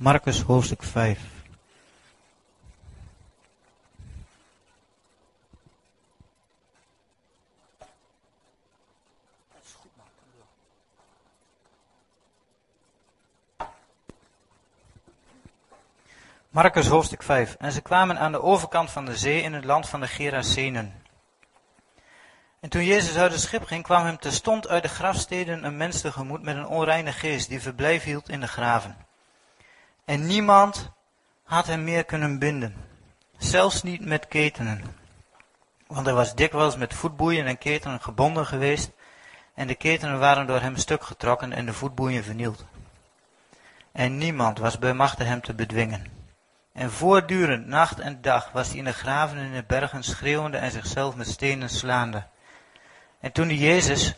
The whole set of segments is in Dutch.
Marcus hoofdstuk 5. Marcus hoofdstuk 5. En ze kwamen aan de overkant van de zee in het land van de Gerasenen. En toen Jezus uit het schip ging, kwam hem terstond uit de grafsteden een mens tegemoet met een onreine geest, die verblijf hield in de graven. En niemand had hem meer kunnen binden, zelfs niet met ketenen. Want hij was dikwijls met voetboeien en ketenen gebonden geweest, en de ketenen waren door hem stuk getrokken en de voetboeien vernield. En niemand was bij machte hem te bedwingen. En voortdurend, nacht en dag, was hij in de graven en in de bergen schreeuwende en zichzelf met stenen slaande. En toen hij Jezus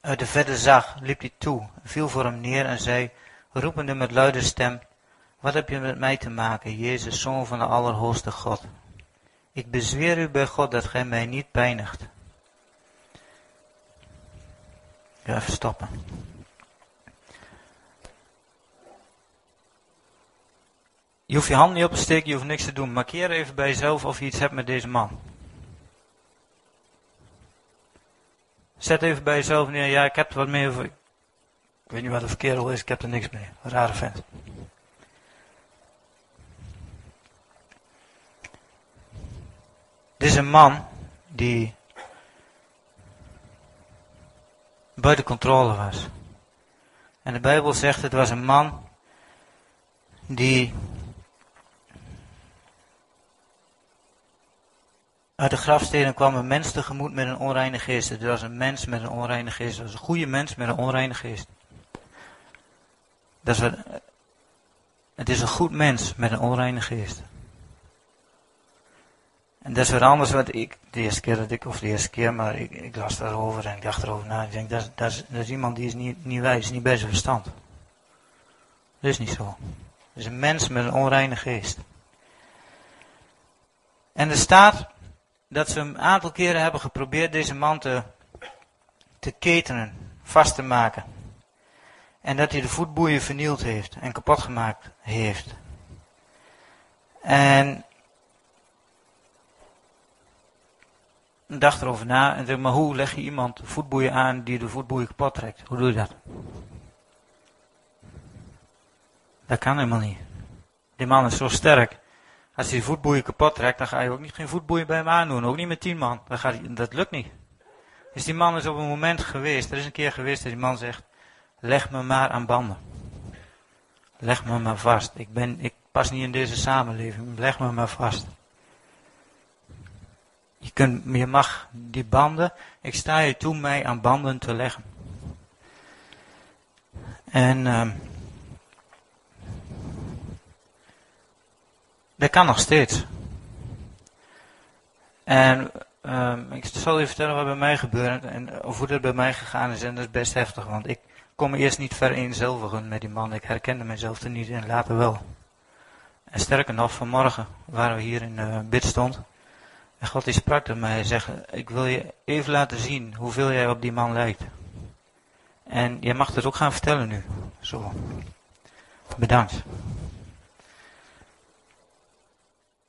uit de verte zag, liep hij toe, viel voor hem neer en zei, roepende met luide stem, wat heb je met mij te maken, Jezus, Zoon van de Allerhoogste God? Ik bezweer u bij God dat gij mij niet pijnigt. Even stoppen. Je hoeft je hand niet op te steken, je hoeft niks te doen. Markeer even bij jezelf of je iets hebt met deze man. Zet even bij jezelf neer, ja, ik heb er wat mee. Ik weet niet wat de kerel is, ik heb er niks mee. Rare vent. Dit is een man die buiten controle was. En de Bijbel zegt, het was een man die Uit de grafsteden kwam een mens tegemoet met een onreine geest. Het was een mens met een onreine geest. Het was een goede mens met een onreine geest. Dat is het is een goed mens met een onreine geest. En dat is wat anders wat ik, de eerste keer dat ik, of de eerste keer, maar ik, ik las daarover en ik dacht erover na. Ik denk, dat, dat, is, dat is iemand die is niet, niet wijs, niet bij zijn verstand. Dat is niet zo. Het is een mens met een onreine geest. En er staat dat ze een aantal keren hebben geprobeerd deze man te, te ketenen, vast te maken. En dat hij de voetboeien vernield heeft en kapot gemaakt heeft. En dacht erover na en dacht, maar hoe leg je iemand voetboeien aan die de voetboeien kapot trekt? Hoe doe je dat? Dat kan helemaal niet. Die man is zo sterk. Als je die voetboeien kapot trekt, dan ga je ook niet geen voetboeien bij hem aandoen. Ook niet met tien man. Dan gaat, dat lukt niet. Dus die man is op een moment geweest. Er is een keer geweest dat die man zegt, leg me maar aan banden. Leg me maar vast. Ik, ben, ik pas niet in deze samenleving. Leg me maar vast. Je, kunt, je mag die banden, ik sta je toe mij aan banden te leggen. En... Uh, Dat kan nog steeds. En um, ik zal je vertellen wat bij mij gebeurde en of hoe dat bij mij gegaan is. En dat is best heftig, want ik kom eerst niet vereenzelvigen met die man. Ik herkende mezelf er niet in, later wel. En sterker nog, vanmorgen waren we hier in uh, bidstond. En God die sprak tot mij en zegt, ik wil je even laten zien hoeveel jij op die man lijkt. En jij mag het ook gaan vertellen nu. Zo. Bedankt.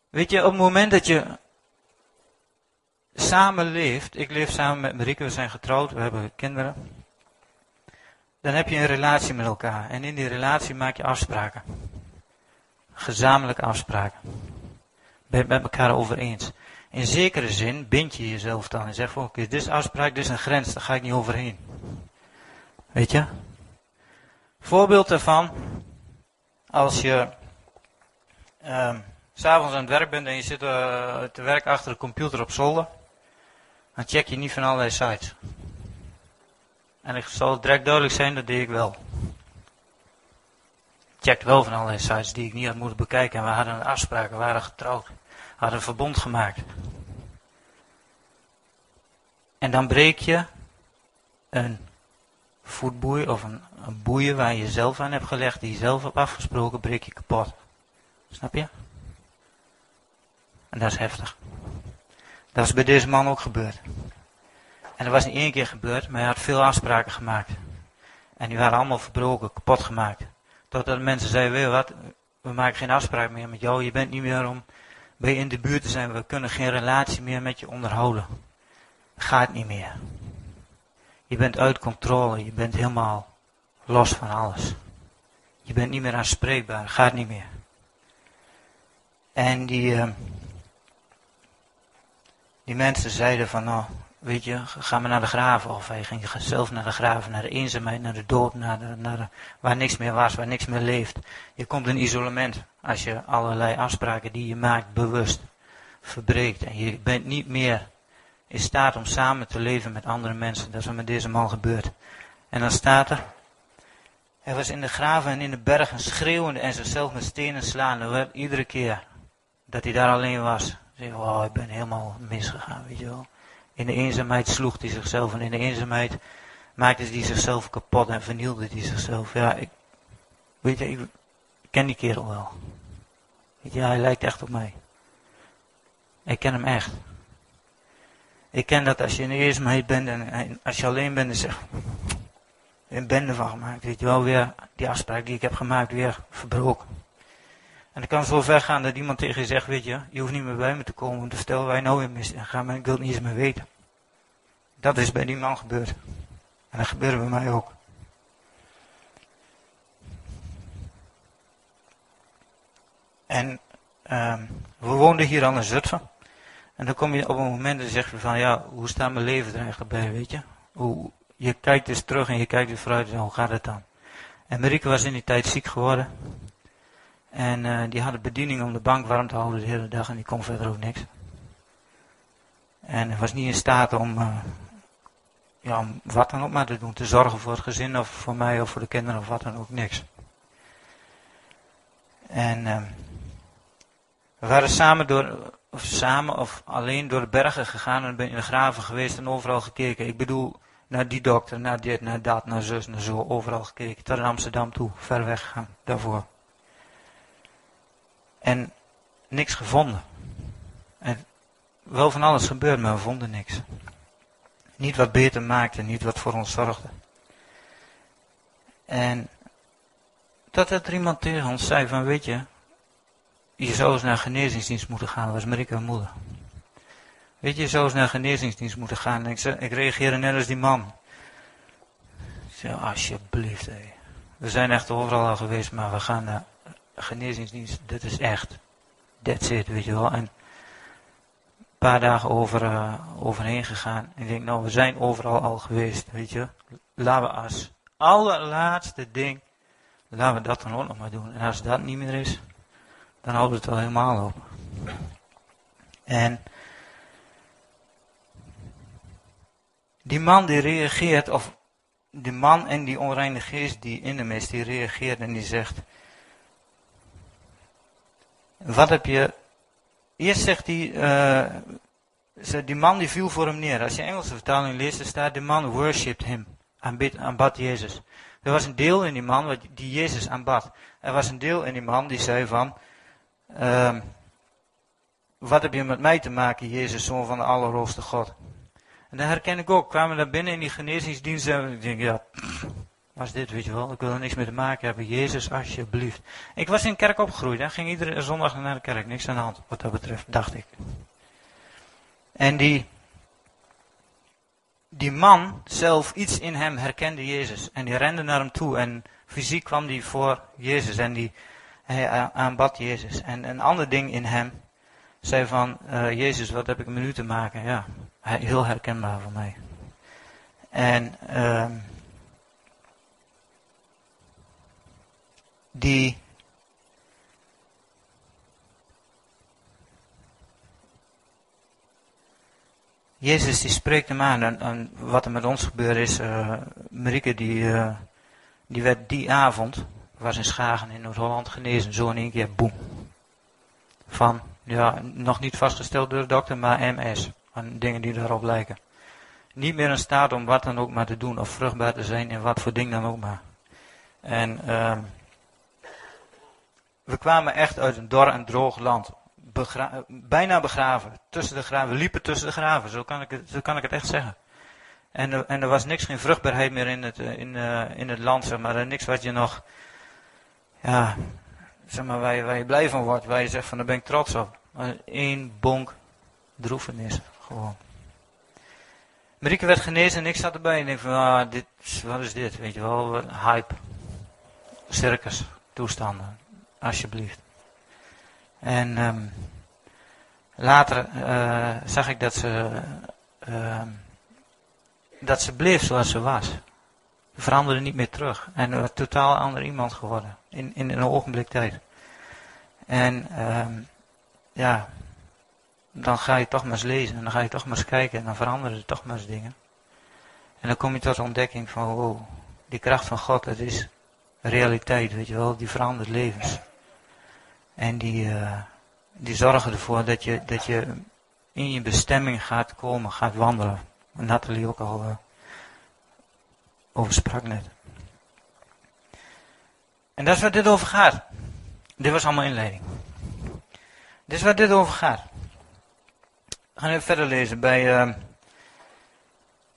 Weet je, op het moment dat je samen leeft, ik leef samen met Marieke, we zijn getrouwd, we hebben kinderen. Dan heb je een relatie met elkaar. En in die relatie maak je afspraken. Gezamenlijke afspraken. Ben je het met elkaar over eens. In zekere zin bind je jezelf dan en zegt: Oké, dit is afspraak, dit is een grens, daar ga ik niet overheen. Weet je? Voorbeeld daarvan, als je. Um, s'avonds aan het werk bent en je zit uh, te werken achter de computer op zolder, dan check je niet van allerlei sites. En ik zal direct duidelijk zijn, dat deed ik wel. Ik checkte wel van allerlei sites die ik niet had moeten bekijken. En we hadden een afspraak, we waren getrouwd. We hadden een verbond gemaakt. En dan breek je een voetboei of een, een boeien waar je zelf aan hebt gelegd, die je zelf hebt afgesproken, breek je kapot. Snap je? En dat is heftig. Dat is bij deze man ook gebeurd. En dat was niet één keer gebeurd, maar hij had veel afspraken gemaakt. En die waren allemaal verbroken, kapot gemaakt. Totdat mensen zeiden, weet wat, we maken geen afspraak meer met jou. Je bent niet meer om bij in de buurt te zijn. We kunnen geen relatie meer met je onderhouden. Gaat niet meer. Je bent uit controle. Je bent helemaal los van alles. Je bent niet meer aanspreekbaar. Gaat niet meer. En die, uh, die mensen zeiden van, nou, weet je, ga maar naar de graven. Of hij ging zelf naar de graven, naar de eenzaamheid, naar de dood, naar, naar waar niks meer was, waar niks meer leeft. Je komt in isolement als je allerlei afspraken die je maakt bewust verbreekt. En je bent niet meer in staat om samen te leven met andere mensen. Dat is wat met deze man gebeurd. En dan staat er, hij was in de graven en in de bergen schreeuwende en zichzelf met stenen slaande. Iedere keer dat hij daar alleen was, zei oh, ik ben helemaal misgegaan, weet je wel. In de eenzaamheid sloeg hij zichzelf en in de eenzaamheid maakte hij zichzelf kapot en vernielde hij zichzelf. Ja, ik, weet je, ik ken die kerel wel. Je, hij lijkt echt op mij. Ik ken hem echt. Ik ken dat als je in de eenzaamheid bent en, als je alleen bent, dan zeg een bende van gemaakt. Weet je wel, weer die afspraak die ik heb gemaakt, weer verbroken. En het kan zo ver gaan dat iemand tegen je zegt, weet je, je hoeft niet meer bij me te komen vertellen waar je nou in mist. En ga maar, ik niet eens meer weten. Dat is bij die man gebeurd. En dat gebeurde bij mij ook. En um, we woonden hier aan de Zutphen. En dan kom je op een moment en zeg je van, ja, hoe staat mijn leven er eigenlijk bij, weet je? Hoe, je kijkt dus terug en je kijkt dus vooruit en hoe gaat het dan? En Marieke was in die tijd ziek geworden. En uh, die had bediening om de bank warm te houden de hele dag en die kon verder ook niks. En was niet in staat om, uh, ja, om wat dan ook maar te doen. Te zorgen voor het gezin of voor mij of voor de kinderen of wat dan ook, niks. En uh, we waren samen door, of samen of alleen door de bergen gegaan en ben in de graven geweest en overal gekeken. Ik bedoel, naar die dokter, naar dit, naar dat, naar zus, naar zo, overal gekeken. Tot in Amsterdam toe, ver weg gegaan daarvoor. En niks gevonden. En wel van alles gebeurd, maar we vonden niks. Niet wat beter maakte, niet wat voor ons zorgde. En dat er iemand tegen ons zei van, weet je, je zou eens naar genezingsdienst moeten gaan. Dat was Marika moeder. Weet je, je zou eens naar genezingsdienst moeten gaan. En ik, zei, ik reageerde net als die man. Ik zei, alsjeblieft, hé. We zijn echt overal al geweest, maar we gaan naar genezingsdienst, dit is echt. That's it, weet je wel. En een paar dagen over, uh, overheen gegaan. Ik denk, nou, we zijn overal al geweest, weet je. Laten we als allerlaatste ding, laten we dat dan ook nog maar doen. En als dat niet meer is, dan houden we het wel helemaal op. En die man die reageert, of die man en die onreine geest die in hem is, die reageert en die zegt, wat heb je. Eerst zegt hij. Uh, die man die viel voor hem neer. Als je Engelse vertaling leest, dan staat: de man worshipped him. Aanbid, aanbad Jezus. Er was een deel in die man die Jezus aanbad. Er was een deel in die man die zei van. Uh, wat heb je met mij te maken, Jezus, zoon van de Allerhoogste God? En dat herken ik ook. Kwamen we daar binnen in die genezingsdienst en ik denk, ja, was dit, weet je wel. Ik wil er niks mee te maken hebben. Jezus, alsjeblieft. Ik was in kerk opgegroeid. en Ging iedere zondag naar de kerk. Niks aan de hand, wat dat betreft, dacht ik. En die, die man zelf, iets in hem herkende Jezus. En die rende naar hem toe. En fysiek kwam die voor Jezus. En die, hij aanbad Jezus. En een ander ding in hem zei van, uh, Jezus, wat heb ik met u te maken? Ja, heel herkenbaar voor mij. En... Uh, die Jezus die spreekt hem aan en, wat er met ons gebeurd is, uh, Marieke die, uh, die werd die avond, was in Schagen in Noord-Holland genezen, zo in één keer boem. Van, ja, nog niet vastgesteld door de dokter, maar MS, en dingen die daarop lijken. Niet meer in staat om wat dan ook maar te doen, of vruchtbaar te zijn in wat voor ding dan ook maar. En uh, we kwamen echt uit een dor en droog land. bijna begraven. Tussen de graven. We liepen tussen de graven. Zo kan ik het, zo kan ik het echt zeggen. En, en er was niks, geen vruchtbaarheid meer in het, eh, in, uh, in het land, zeg maar. Niks wat je nog ja, zeg maar, waar je, waar je blij van wordt, waar je zegt van daar ben ik trots op. Maar bonk droefenis, gewoon. Marieke werd genezen en ik zat erbij en denk van, ah, wat is dit, weet je wel, hype, circus, toestanden, alsjeblieft. En um, later uh, zag ik dat ze, uh, dat ze bleef zoals ze was. Veranderde niet meer terug. En een totaal ander iemand geworden. In, in een ogenblik tijd. En um, ja, dan ga je toch maar eens lezen. En dan ga je toch maar eens kijken. En dan veranderen er toch maar eens dingen. En dan kom je tot de ontdekking van, wow, die kracht van God, dat is realiteit, weet je wel. Die verandert levens. En die, uh, die zorgen ervoor dat je, dat je in je bestemming gaat komen, gaat wandelen. Wat Nathalie ook al uh, over sprak net. En dat is waar dit over gaat. Dit was allemaal inleiding. Dit is waar dit over gaat. We gaan even verder lezen bij uh,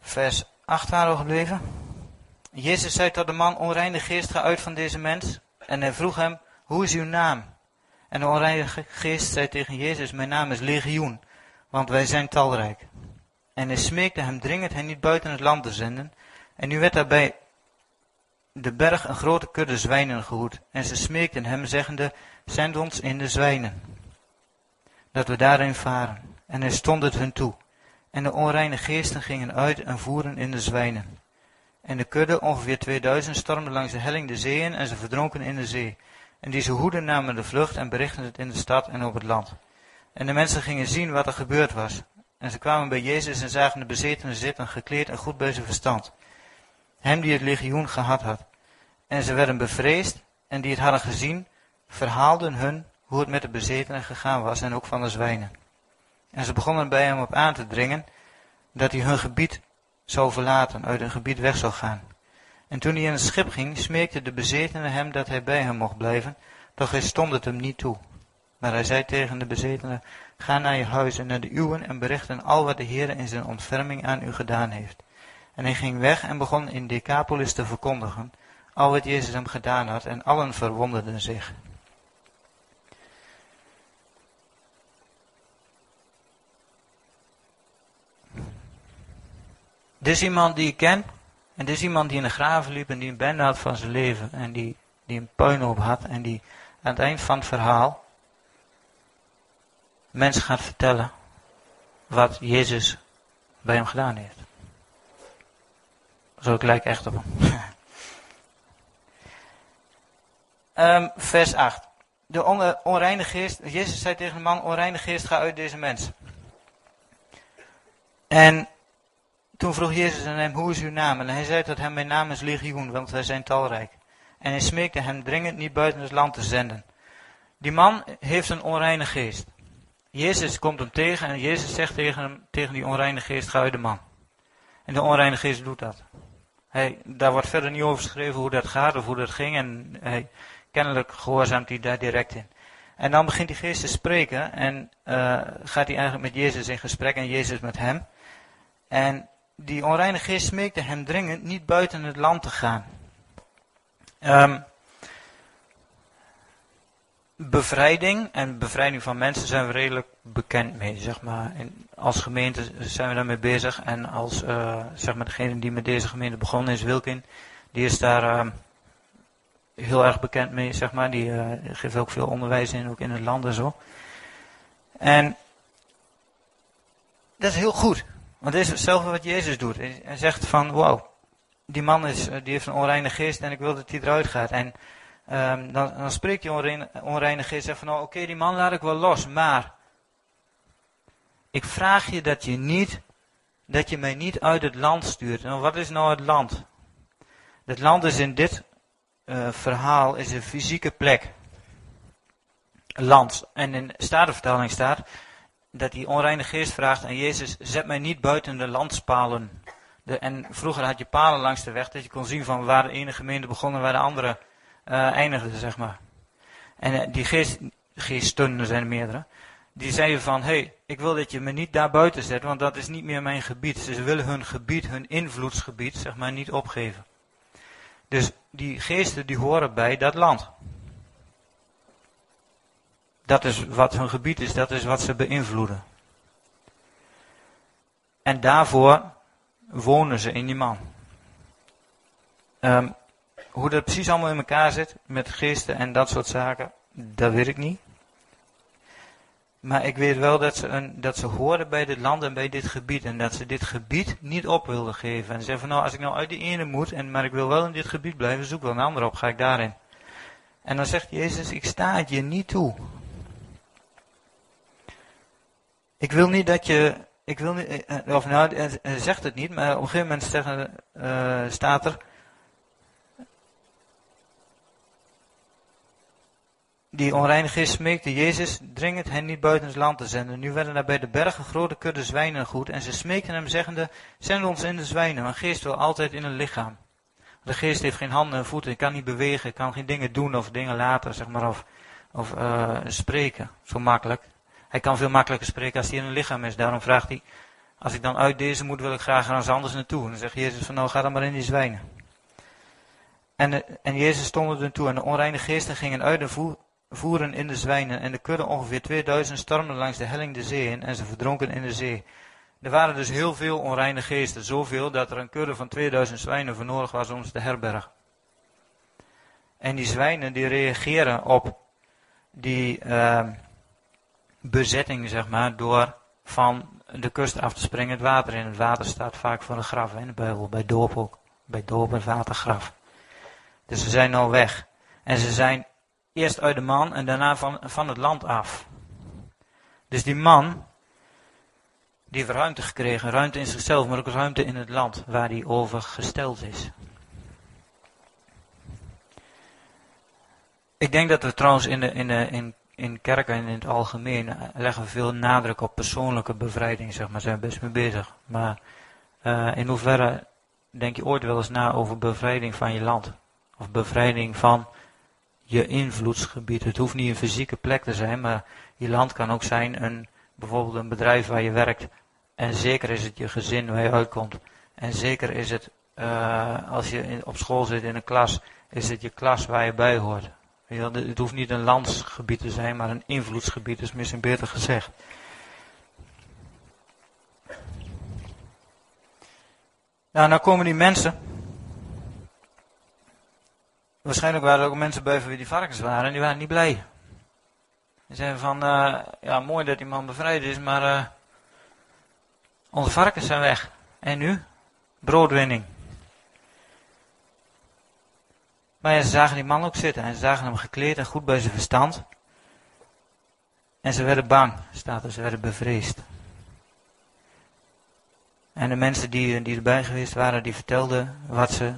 vers 8 waren we gebleven. Jezus zei tot de man, onreine geest, ga uit van deze mens. En hij vroeg hem, hoe is uw naam? En de onreine geest zei tegen Jezus, mijn naam is Legioen, want wij zijn talrijk. En hij smeekte hem dringend hen niet buiten het land te zenden. En nu werd daarbij de berg een grote kudde zwijnen gehoed. En ze smeekten hem, zeggende, zend ons in de zwijnen, dat we daarin varen. En hij stond het hun toe. En de onreine geesten gingen uit en voeren in de zwijnen. En de kudde, ongeveer 2000, stormde langs de helling de zeeën en ze verdronken in de zee. En die ze hoeden namen de vlucht en berichten het in de stad en op het land. En de mensen gingen zien wat er gebeurd was. En ze kwamen bij Jezus en zagen de bezetene zitten, gekleed en goed bij zijn verstand. Hem die het legioen gehad had. En ze werden bevreesd en die het hadden gezien, verhaalden hun hoe het met de bezetenen gegaan was en ook van de zwijnen. En ze begonnen bij hem op aan te dringen dat hij hun gebied zou verlaten, uit hun gebied weg zou gaan. En toen hij in het schip ging, smeekte de bezetene hem dat hij bij hem mocht blijven, doch hij stond het hem niet toe. Maar hij zei tegen de bezetene, ga naar je huis en naar de uwen en berichten al wat de Heer in zijn ontferming aan u gedaan heeft. En hij ging weg en begon in Decapolis te verkondigen, al wat Jezus hem gedaan had, en allen verwonderden zich. Dit is iemand die ik ken. En is iemand die in de graven liep en die een bende had van zijn leven. En die, die een puinhoop had. En die aan het eind van het verhaal mensen gaat vertellen wat Jezus bij hem gedaan heeft. Zo, ik lijk echt op hem. um, vers 8. De onreine geest, Jezus zei tegen de man, onreine geest, ga uit deze mens. En toen vroeg Jezus aan hem, hoe is uw naam? En hij zei dat hem, mijn naam is Legioen, want wij zijn talrijk. En hij smeekte hem dringend niet buiten het land te zenden. Die man heeft een onreine geest. Jezus komt hem tegen en Jezus zegt tegen, hem, tegen die onreine geest, ga uit de man. En de onreine geest doet dat. Hij, daar wordt verder niet over geschreven hoe dat gaat of hoe dat ging. En hij, kennelijk gehoorzaamt hij daar direct in. En dan begint die geest te spreken en uh, gaat hij eigenlijk met Jezus in gesprek en Jezus met hem. En die onreine geest smeekte hem dringend niet buiten het land te gaan. Um, bevrijding en bevrijding van mensen zijn we redelijk bekend mee, zeg maar. Als gemeente zijn we daarmee bezig. En als, uh, zeg maar, degene die met deze gemeente begonnen is, Wilkin, die is daar uh, heel erg bekend mee, zeg maar. Die uh, geeft ook veel onderwijs in, ook in het land en zo. En dat is heel goed. Want dit is hetzelfde wat Jezus doet. Hij zegt van, wow, die man is, die heeft een onreine geest en ik wil dat hij eruit gaat. En um, dan, dan spreekt die onreine, onreine geest en zegt van, nou, oké, die man laat ik wel los, maar ik vraag je dat je niet, dat je mij niet uit het land stuurt. En wat is nou het land? Het land is in dit uh, verhaal is een fysieke plek. Land. En in de Statenvertaling staat dat die onreine geest vraagt aan Jezus, zet mij niet buiten de landspalen. De, en vroeger had je palen langs de weg, dat je kon zien van waar de ene gemeente begon en waar de andere uh, eindigde, zeg maar. En uh, die geest, geesten, er zijn meerdere, die zeiden van, hé, hey, ik wil dat je me niet daar buiten zet, want dat is niet meer mijn gebied. Ze willen hun gebied, hun invloedsgebied, zeg maar, niet opgeven. Dus die geesten die horen bij dat land. Dat is wat hun gebied is, dat is wat ze beïnvloeden. En daarvoor wonen ze in die man. Um, hoe dat precies allemaal in elkaar zit, met geesten en dat soort zaken, dat weet ik niet. Maar ik weet wel dat ze, een, dat ze horen bij dit land en bij dit gebied. En dat ze dit gebied niet op wilden geven. En ze zeggen van nou, als ik nou uit die ene moet, en, maar ik wil wel in dit gebied blijven, zoek wel een ander op, ga ik daarin. En dan zegt Jezus, ik sta het je niet toe. Ik wil niet dat je, ik wil niet, eh, eh, of nou, hij zegt het niet, maar op een gegeven moment zeggen, staat er, Die onreine geest smeekte Jezus dringend hen niet buiten het land te zenden. Nu werden er bij de bergen grote kudde zwijnen goed en ze smeekten hem zeggende, zend ons in de zwijnen, want geest wil altijd in een lichaam. De geest heeft geen handen en voeten, kan niet bewegen, kan geen dingen doen of dingen laten, zeg maar, of, of spreken, zo makkelijk. Hij kan veel makkelijker spreken als hij in een lichaam is. Daarom vraagt hij, als ik dan uit deze moet, wil ik graag ergens anders naartoe. En dan zegt Jezus van, nou ga dan maar in die zwijnen. En, eh, en Jezus stond er toe en de onreine geesten gingen uit en voeren in de zwijnen en de kudde ongeveer 2000 stormden langs de helling de zee in en ze verdronken in de zee. Er waren dus heel veel onreine geesten, zoveel dat er een kudde van 2000 zwijnen voor nodig was om ze te herbergen. En die zwijnen die reageren op die uh, bezetting, zeg maar, door van de kust af te springen het water in. Het water staat vaak voor een graf in de bij doop ook. Bij doop en watergraf. Dus ze zijn al weg. En ze zijn Eerst uit de man en daarna van, van het land af. Dus die man, die heeft ruimte gekregen. Ruimte in zichzelf, maar ook ruimte in het land waar hij over gesteld is. Ik denk dat we trouwens in, de, in, de, in, in kerken en in het algemeen eh, leggen we veel nadruk op persoonlijke bevrijding, zeg maar. Zijn we best mee bezig. Maar uh, in hoeverre denk je ooit wel eens na over bevrijding van je land? Of bevrijding van je invloedsgebied. Het hoeft niet een fysieke plek te zijn, maar je land kan ook zijn een, bijvoorbeeld een bedrijf waar je werkt. En zeker is het je gezin waar je uitkomt. En zeker is het, uh, als je op school zit in een klas, is het je klas waar je bij hoort. Het hoeft niet een landsgebied te zijn, maar een invloedsgebied, is misschien beter gezegd. Nou, nou komen die mensen Waarschijnlijk waren er ook mensen bij wie die varkens waren en die waren niet blij. Die zeiden van, uh, ja mooi dat die man bevrijd is, maar uh, onze varkens zijn weg. En nu? Broodwinning. Maar ja, ze zagen die man ook zitten en ze zagen hem gekleed en goed bij zijn verstand. En ze werden bang, staat er, ze werden bevreesd. En de mensen die, die erbij geweest waren, die vertelden wat ze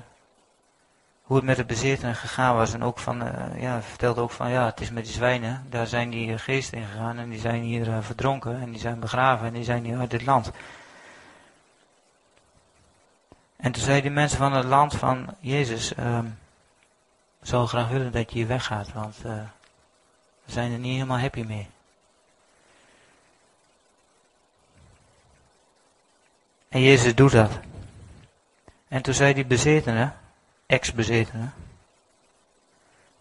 hoe het met de bezitteren gegaan was. En ook van, uh, ja, vertelde ook van, ja, het is met die zwijnen, daar zijn die uh, geesten in gegaan en die zijn hier uh, verdronken en die zijn begraven en die zijn hier uit dit land. En toen zeiden die mensen van het land van, Jezus, uh, zou graag willen dat je hier weggaat, want we zijn er niet helemaal happy mee. En Jezus doet dat. En toen zei die bezetene, ex-bezetene,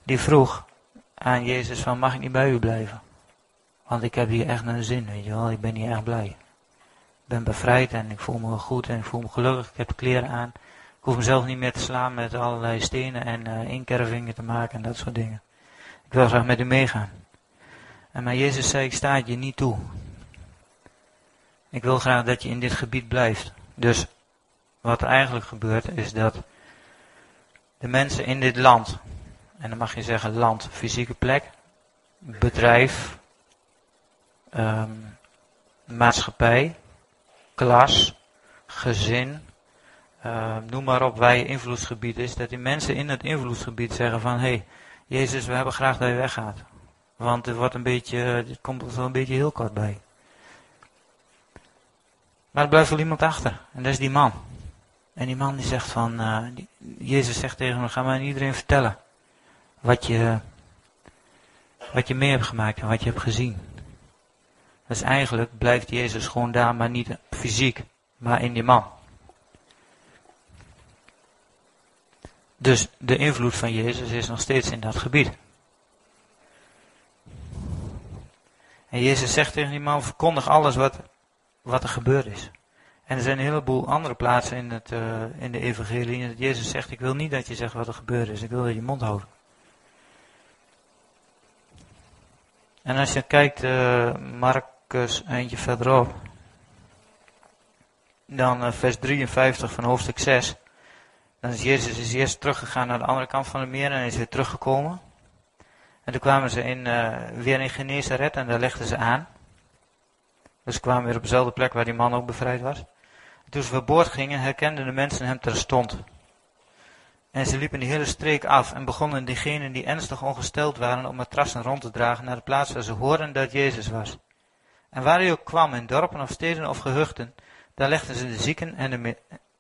die vroeg aan Jezus van mag ik niet bij u blijven? Want ik heb hier echt een zin, weet je wel, ik ben hier echt blij. Ik ben bevrijd en ik voel me goed en ik voel me gelukkig, ik heb kleren aan. Hoef mezelf niet meer te slaan met allerlei stenen en uh, inkervingen te maken en dat soort dingen. Ik wil graag met u meegaan. En maar Jezus zei, ik sta je niet toe. Ik wil graag dat je in dit gebied blijft. Dus wat er eigenlijk gebeurt is dat de mensen in dit land, en dan mag je zeggen land, fysieke plek, bedrijf, um, maatschappij, klas, gezin, uh, noem maar op je invloedsgebied is, dat die mensen in het invloedsgebied zeggen van, hé, hey, Jezus, we hebben graag dat je weggaat. Want het wordt een beetje, het komt er wel een beetje heel kort bij. Maar er blijft wel iemand achter, en dat is die man. En die man die zegt van, die, Jezus zegt tegen hem, ga maar aan iedereen vertellen wat je, wat je mee hebt gemaakt en wat je hebt gezien. Dus eigenlijk blijft Jezus gewoon daar, maar niet fysiek, maar in die man. Dus de invloed van Jezus is nog steeds in dat gebied. En Jezus zegt tegen die man, verkondig alles wat, wat er gebeurd is. En er zijn een heleboel andere plaatsen in, het, uh, in de evangelie dat Jezus zegt, ik wil niet dat je zegt wat er gebeurd is, ik wil dat je mond houdt. En als je kijkt, uh, Marcus eentje verderop, dan uh, vers 53 van hoofdstuk 6, dan is Jezus is eerst teruggegaan naar de andere kant van het meer en is weer teruggekomen. En toen kwamen ze in, weer in Genezaret en daar legden ze aan. Dus ze kwamen weer op dezelfde plek waar die man ook bevrijd was. Toen ze verboord gingen, herkenden de mensen hem terstond. En ze liepen de hele streek af en begonnen diegenen die ernstig ongesteld waren om matrassen rond te dragen naar de plaats waar ze hoorden dat Jezus was. En waar hij ook kwam, in dorpen of steden of gehuchten, daar legden ze de zieken, en de,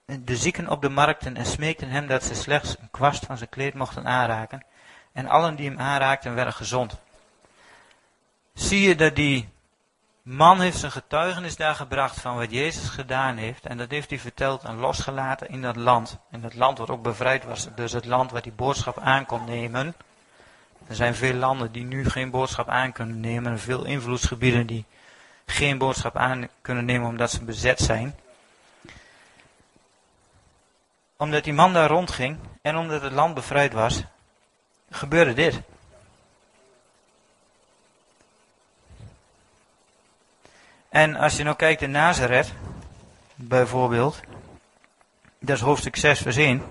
de zieken op de markten en smeekten hem dat ze slechts een kwast van zijn kleed mochten aanraken. En allen die hem aanraakten werden gezond. Zie je dat die man heeft zijn getuigenis daar gebracht van wat Jezus gedaan heeft. En dat heeft hij verteld en losgelaten in dat land. In dat land wat ook bevrijd was. Dus het land waar die boodschap aan kon nemen. Er zijn veel landen die nu geen boodschap aan kunnen nemen. En veel invloedsgebieden die geen boodschap aan kunnen nemen omdat ze bezet zijn. Omdat die man daar rondging en omdat het land bevrijd was, gebeurde dit. En als je nou kijkt in Nazareth, bijvoorbeeld, dat is hoofdstuk 6 vers 1.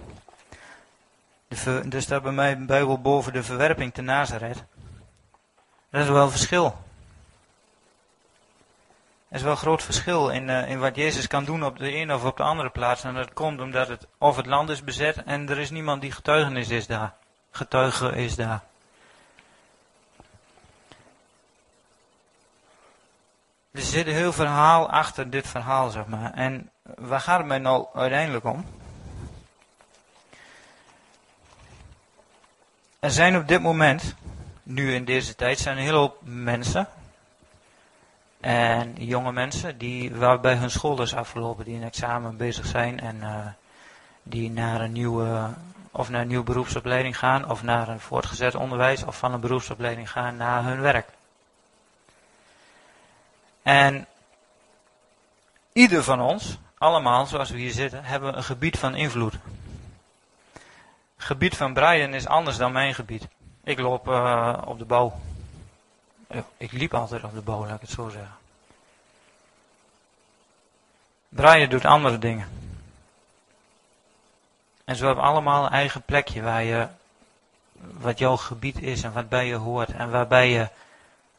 De er staat bij mij Bijbel boven de verwerping te Nazareth. Dat is wel een verschil. Er is wel een groot verschil in, uh, in wat Jezus kan doen op de ene of op de andere plaats. En dat komt omdat het of het land is bezet en er is niemand die getuigenis is daar. Getuige is daar. Er zit een heel verhaal achter dit verhaal, zeg maar. En waar gaat het mij nou uiteindelijk om? Er zijn op dit moment, nu in deze tijd, zijn een hele hoop mensen. En jonge mensen die, waarbij hun school is afgelopen, die een examen bezig zijn en uh, die naar een nieuwe, of naar een nieuwe beroepsopleiding gaan, of naar een voortgezet onderwijs, of van een beroepsopleiding gaan naar hun werk. En ieder van ons, allemaal zoals we hier zitten, hebben een gebied van invloed. Gebied van Brian is anders dan mijn gebied. Ik loop uh, op de bouw. Ik liep altijd op de bouw, laat ik het zo zeggen. Brian doet andere dingen. En zo hebben allemaal een eigen plekje waar je, wat jouw gebied is en wat bij je hoort. En waarbij je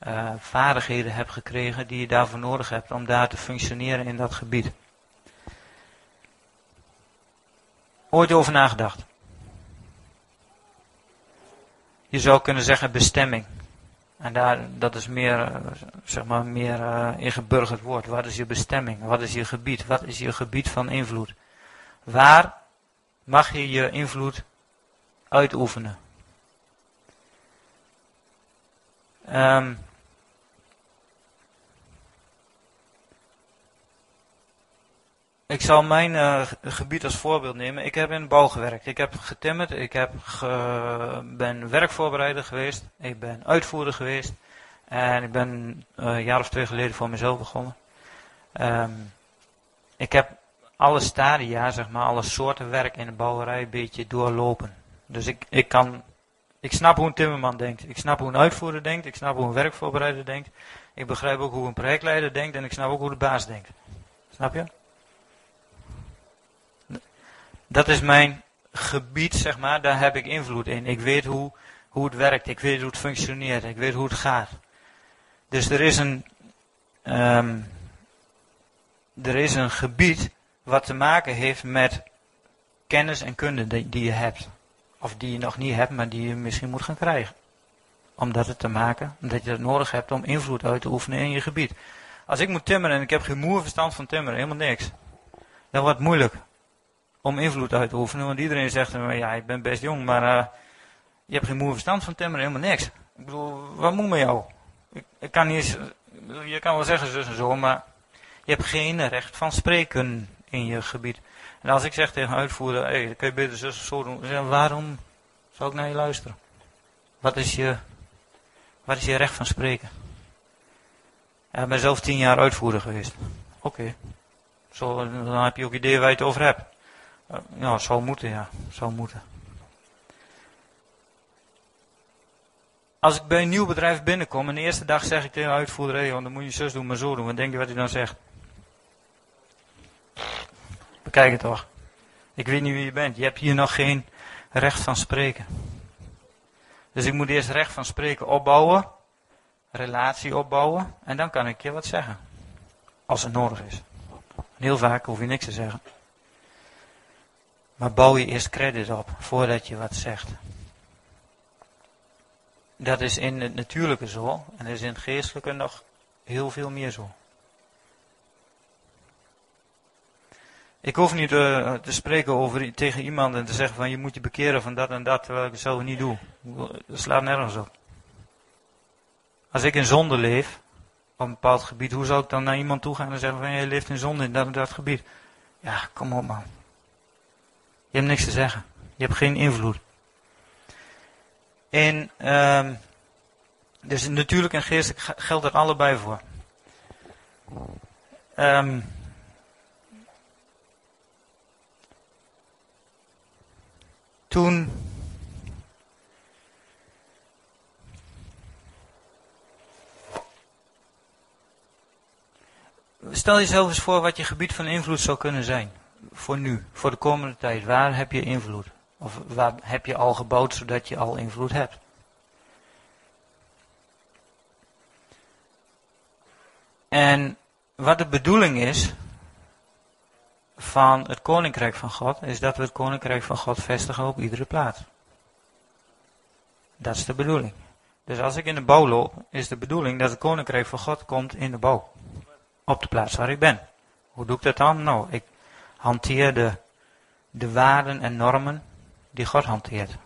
uh, vaardigheden hebt gekregen die je daarvoor nodig hebt om daar te functioneren in dat gebied. Ooit over nagedacht? Je zou kunnen zeggen bestemming. En daar, dat is meer, eh, zeg maar, meer uh, ingeburgerd woord. Wat is je bestemming? Wat is je gebied? Wat is je gebied van invloed? Waar mag je je invloed uitoefenen? Um, Ik zal mijn uh, gebied als voorbeeld nemen. Ik heb in bouw gewerkt. Ik heb getimmerd. Ik heb ben werkvoorbereider geweest. Ik ben uitvoerder geweest. En ik ben uh, een jaar of twee geleden voor mezelf begonnen. Um, ik heb alle stadia, zeg maar, alle soorten werk in de bouwerij een beetje doorlopen. Dus ik, ik kan, ik snap hoe een timmerman denkt. Ik snap hoe een uitvoerder denkt. Ik snap hoe een werkvoorbereider denkt. Ik begrijp ook hoe een projectleider denkt. En ik snap ook hoe de baas denkt. Snap je? Dat is mijn gebied, zeg maar, daar heb ik invloed in. Ik weet hoe, hoe het werkt, ik weet hoe het functioneert, ik weet hoe het gaat. Dus er is een, um, er is een gebied wat te maken heeft met kennis en kunde die, je hebt. Of die je nog niet hebt, maar die je misschien moet gaan krijgen. Omdat het te maken, omdat je dat nodig hebt om invloed uit te oefenen in je gebied. Als ik moet timmeren en ik heb geen moer verstand van timmeren, helemaal niks. Dan wordt het moeilijk om invloed uit te oefenen. Want iedereen zegt, ja, ik ben best jong, maar uh, je hebt geen moe verstand van timmeren, helemaal niks. Ik bedoel, wat moet met jou? Ik, ik kan niet eens, je kan wel zeggen zus en zo, maar je hebt geen recht van spreken in je gebied. En als ik zeg tegen uitvoerder, hé, hey, kun je beter zus of zo doen. Dan waarom zou ik naar je luisteren? Wat is je, wat is je recht van spreken? ik ben zelf tien jaar uitvoerder geweest. Oké. Zo, dan heb je ook idee waar je het over hebt. Uh, ja, zou moeten, ja. Zou moeten. Als ik bij een nieuw bedrijf binnenkom en de eerste dag zeg ik tegen de uitvoerder, dan moet je zus doen, maar zo doen. Wat denk je wat hij dan zegt? Bekijk het toch. Ik weet niet wie je bent. Je hebt hier nog geen recht van spreken. Dus ik moet eerst recht van spreken opbouwen, relatie opbouwen en dan kan ik je wat zeggen. Als het nodig is. heel vaak hoef je niks te zeggen. Maar bouw je eerst credit op voordat je wat zegt. Dat is in het natuurlijke zo en is in het geestelijke nog heel veel meer zo. Ik hoef niet uh, te spreken over, tegen iemand en te zeggen van je moet je bekeren van dat en dat, terwijl ik het zelf niet doe. Dat slaat nergens op. Als ik in zonde leef, op een bepaald gebied, hoe zou ik dan naar iemand toe gaan en zeggen van je leeft in zonde in dat dat gebied? Ja, kom op man. Je hebt niks te zeggen. Je hebt geen invloed. En, um, dus natuurlijk en geestelijk geldt er allebei voor. Um, toen Stel jezelf eens voor wat je gebied van invloed zou kunnen zijn. Voor nu, voor de komende tijd. Waar heb je invloed? Of waar heb je al gebouwd zodat je al invloed hebt? En wat de bedoeling is van het koninkrijk van God, is dat we het koninkrijk van God vestigen op iedere plaats. Dat is de bedoeling. Dus als ik in de bouw loop, is de bedoeling dat het koninkrijk van God komt in de bouw. Op de plaats waar ik ben. Hoe doe ik dat dan? Nou, ik hanteer de, de waarden en normen die God hanteert.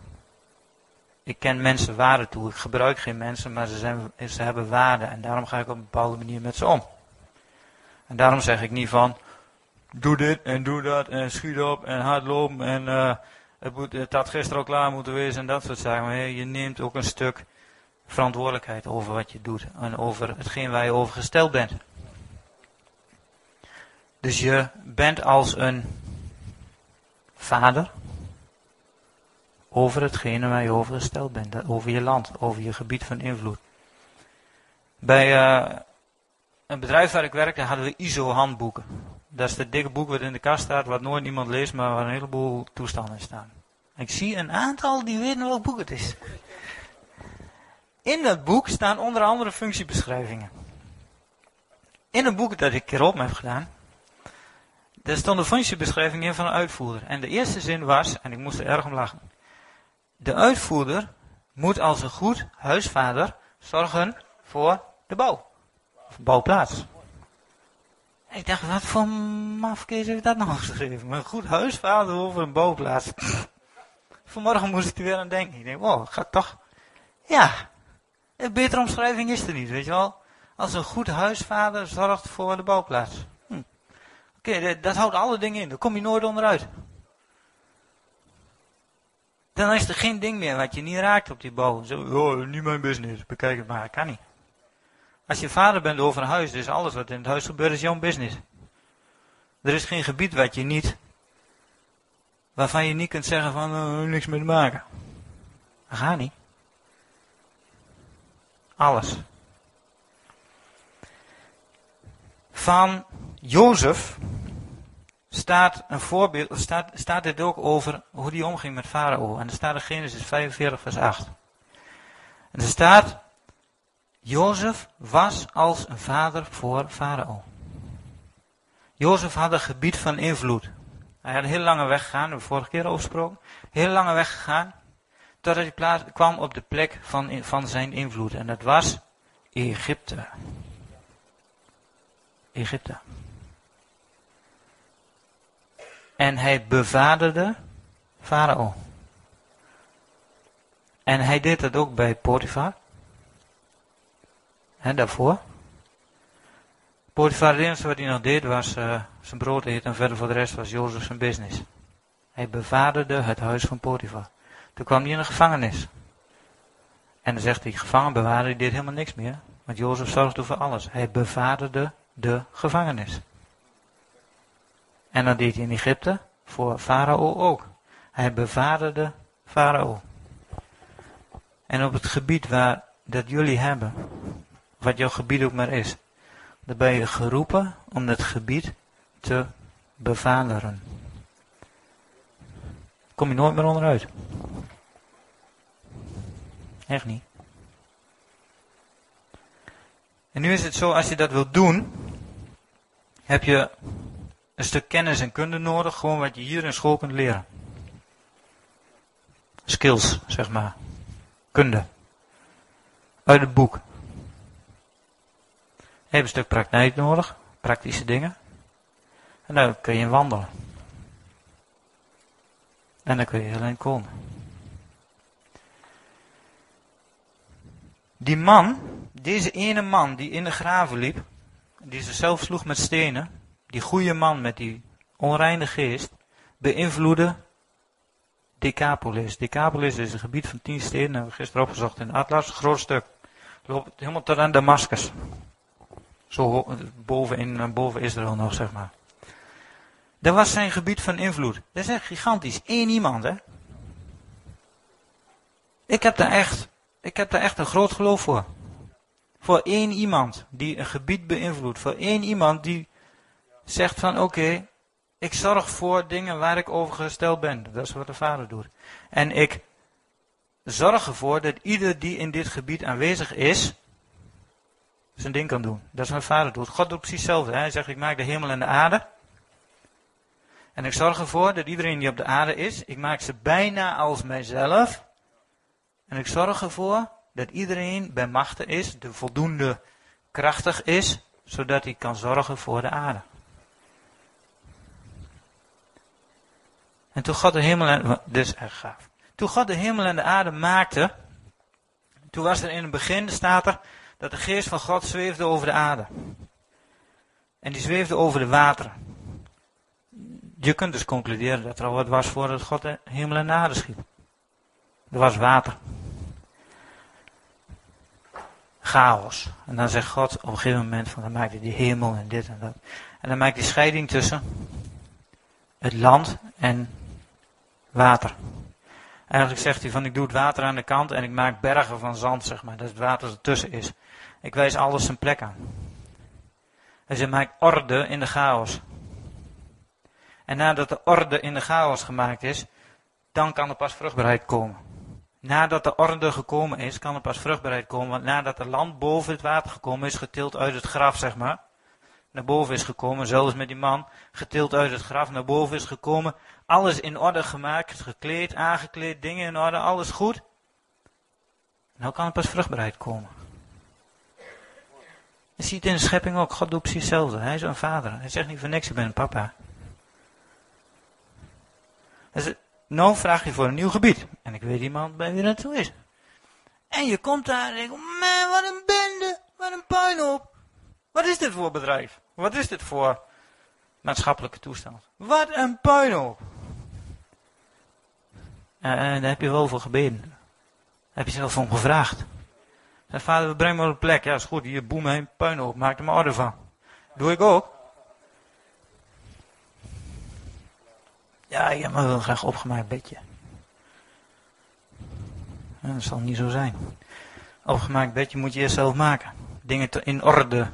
Ik ken mensen waarden toe. Ik gebruik geen mensen, maar ze, zijn, ze hebben waarden. En daarom ga ik op een bepaalde manier met ze om. En daarom zeg ik niet van, doe dit en doe dat en schiet op en hardlopen en uh, het, moet, het had gisteren al klaar moeten wezen en dat soort zaken. Maar je neemt ook een stuk verantwoordelijkheid over wat je doet en over hetgeen waar je over gesteld bent. Dus je bent als een vader over hetgene waar je over gesteld bent, over je land, over je gebied van invloed. Bij uh, een bedrijf waar ik werkte hadden we ISO-handboeken. Dat is het dikke boek wat in de kast staat, wat nooit iemand leest, maar waar een heleboel toestanden staan. Ik zie een aantal die weten welk boek het is. In dat boek staan onder andere functiebeschrijvingen. In het boek dat ik erop heb gedaan, daar stond een functiebeschrijving in van een uitvoerder. En de eerste zin was, en ik moest er erg om lachen. De uitvoerder moet als een goed huisvader zorgen voor de bouw. Bouwplaats. Ik dacht, wat voor mafkees heeft dat nog geschreven? Een goed huisvader over een bouwplaats. Vanmorgen moest ik er weer aan denken. Ik denk, wow, gaat toch. Ja, een betere omschrijving is er niet, weet je wel. Als een goed huisvader zorgt voor de bouwplaats. Oké, dat houdt alle dingen in. Daar kom je nooit onderuit. Dan is er geen ding meer wat je niet raakt op die bouw. Zo, oh, niet mijn business. Bekijk het maar. Kan niet. Als je vader bent over een huis, dus alles wat in het huis gebeurt is jouw business. Er is geen gebied wat je niet, waarvan je niet kunt zeggen van uh, niks mee te maken. Dat niet. Alles. Van Jozef staat een voorbeeld, staat, staat dit ook over hoe die omging met Farao. En er staat in Genesis 45 vers 8. En er staat, Jozef was als een vader voor Farao. Jozef had een gebied van invloed. Hij had een heel lange weg gegaan, hebben we vorige keer over. Heel lange weg gegaan, totdat hij kwam op de plek van, van zijn invloed. En dat was Egypte. Egypte. En hij bevaderde Farao. En hij deed dat ook bij Potifar. En daarvoor. Potifar, het enige wat hij nog deed was uh, zijn brood eten en verder voor de rest was Jozef zijn business. Hij bevaderde het huis van Potifar. Toen kwam hij in de gevangenis. En dan zegt hij, gevangenbewaarder, die deed helemaal niks meer. Want Jozef zorgde voor alles. Hij bevaderde de gevangenis. En dat deed hij in Egypte voor Farao ook. Hij bevaderde Farao. En op het gebied waar dat jullie hebben, wat jouw gebied ook maar is, dan ben je geroepen om dat gebied te bevaderen. Kom je nooit meer onderuit. Echt niet. En nu is het zo, als je dat wilt doen, heb je een stuk kennis en kunde nodig, gewoon wat je hier in school kunt leren. Skills, zeg maar. Kunde. Uit het boek. Je hebt een stuk praktijk nodig, praktische dingen. En dan kun je wandelen. En dan kun je alleen komen. Die man, deze ene man die in de graven liep, die zichzelf sloeg met stenen, die goede man met die onreine geest, beïnvloedde Decapolis. Decapolis is een gebied van tien steden, hebben we gisteren opgezocht in Atlas, een groot stuk. Loopt helemaal tot aan Damascus. Zo boven, in, boven Israël nog, zeg maar. Dat was zijn gebied van invloed. Dat is echt gigantisch. Eén iemand, hè. Ik heb daar echt, ik heb daar echt een groot geloof voor. Voor één iemand die een gebied beïnvloedt. Voor één iemand die zegt van oké, ik zorg voor dingen waar ik over gesteld ben. Dat is wat de vader doet. En ik zorg ervoor dat ieder die in dit gebied aanwezig is, zijn ding kan doen. Dat is wat vader doet. God doet precies hetzelfde. Hij zegt ik maak de hemel en de aarde. En ik zorg ervoor dat iedereen die op de aarde is, ik maak ze bijna als mijzelf. En ik zorg ervoor dat iedereen bij machten is, de voldoende krachtig is, zodat hij kan zorgen voor de aarde. En toen God de hemel en, is echt gaaf. Toen God de hemel en de aarde maakte, toen was er in het begin, staat er, dat de geest van God zweefde over de aarde. En die zweefde over de wateren. Je kunt dus concluderen dat er al wat was voordat God de hemel en de aarde schiep. Er was water. Chaos. En dan zegt God op een gegeven moment van dan maakt hij die hemel en dit en dat. En dan maakt hij scheiding tussen het land en water. Eigenlijk zegt hij van ik doe het water aan de kant en ik maak bergen van zand, zeg maar. Dat het water ertussen is. Ik wijs alles zijn plek aan. En ze maakt orde in de chaos. En nadat de orde in de chaos gemaakt is, dan kan er pas vruchtbaarheid komen. Nadat de orde gekomen is, kan er pas vruchtbaarheid komen. Want nadat de land boven het water gekomen is, getild uit het graf, zeg maar. Naar boven is gekomen, zelfs met die man, getild uit het graf, naar boven is gekomen. Alles in orde gemaakt, gekleed, aangekleed, dingen in orde, alles goed. Nou kan er pas vruchtbaarheid komen. Je ziet in de schepping ook, God doet precies hetzelfde. Hij is een vader. Hij zegt niet voor niks, ik ben een papa. Dus, nou vraag je voor een nieuw gebied. En ik weet iemand bij wie naartoe is. En je komt daar en denkt, man, wat een bende, wat een puinhoop. Wat is dit voor bedrijf? Wat is dit voor maatschappelijke toestand? Wat een puinhoop. En daar heb je wel voor gebeden. Daar heb je zelf om gevraagd. Vader, we brengen me op een plek. Ja, is goed. Hier, boem heen, puinhoop. Maak er maar orde van. Doe ik ook. Ja, ik heb maar wel graag opgemaakt bedje. Dat zal niet zo zijn. Opgemaakt bedje moet je eerst zelf maken. Dingen in orde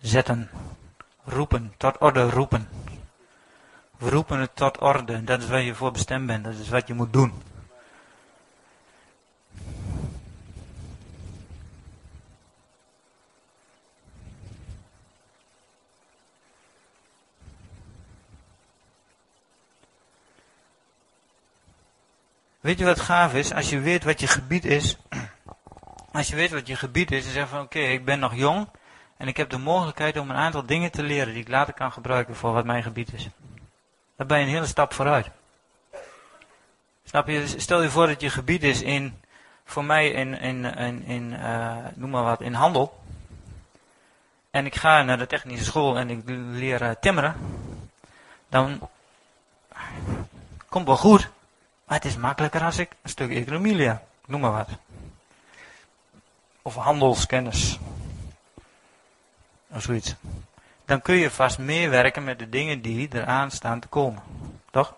zetten. Roepen, tot orde roepen. We roepen het tot orde. Dat is waar je voor bestemd bent. Dat is wat je moet doen. Weet je wat gaaf is? Als je weet wat je gebied is. Als je weet wat je gebied is en zegt van oké, ik ben nog jong. En ik heb de mogelijkheid om een aantal dingen te leren die ik later kan gebruiken voor wat mijn gebied is. Dan ben je een hele stap vooruit. Snap je? Stel je voor dat je gebied is in, voor mij in, in, in, in uh, noem maar wat, in handel. En ik ga naar de technische school en ik leer uh, timmeren. Dan komt wel goed. Maar het is makkelijker als ik een stuk economie. Noem maar wat. Of handelskennis. Of zoiets. Dan kun je vast meewerken met de dingen die eraan staan te komen. Toch?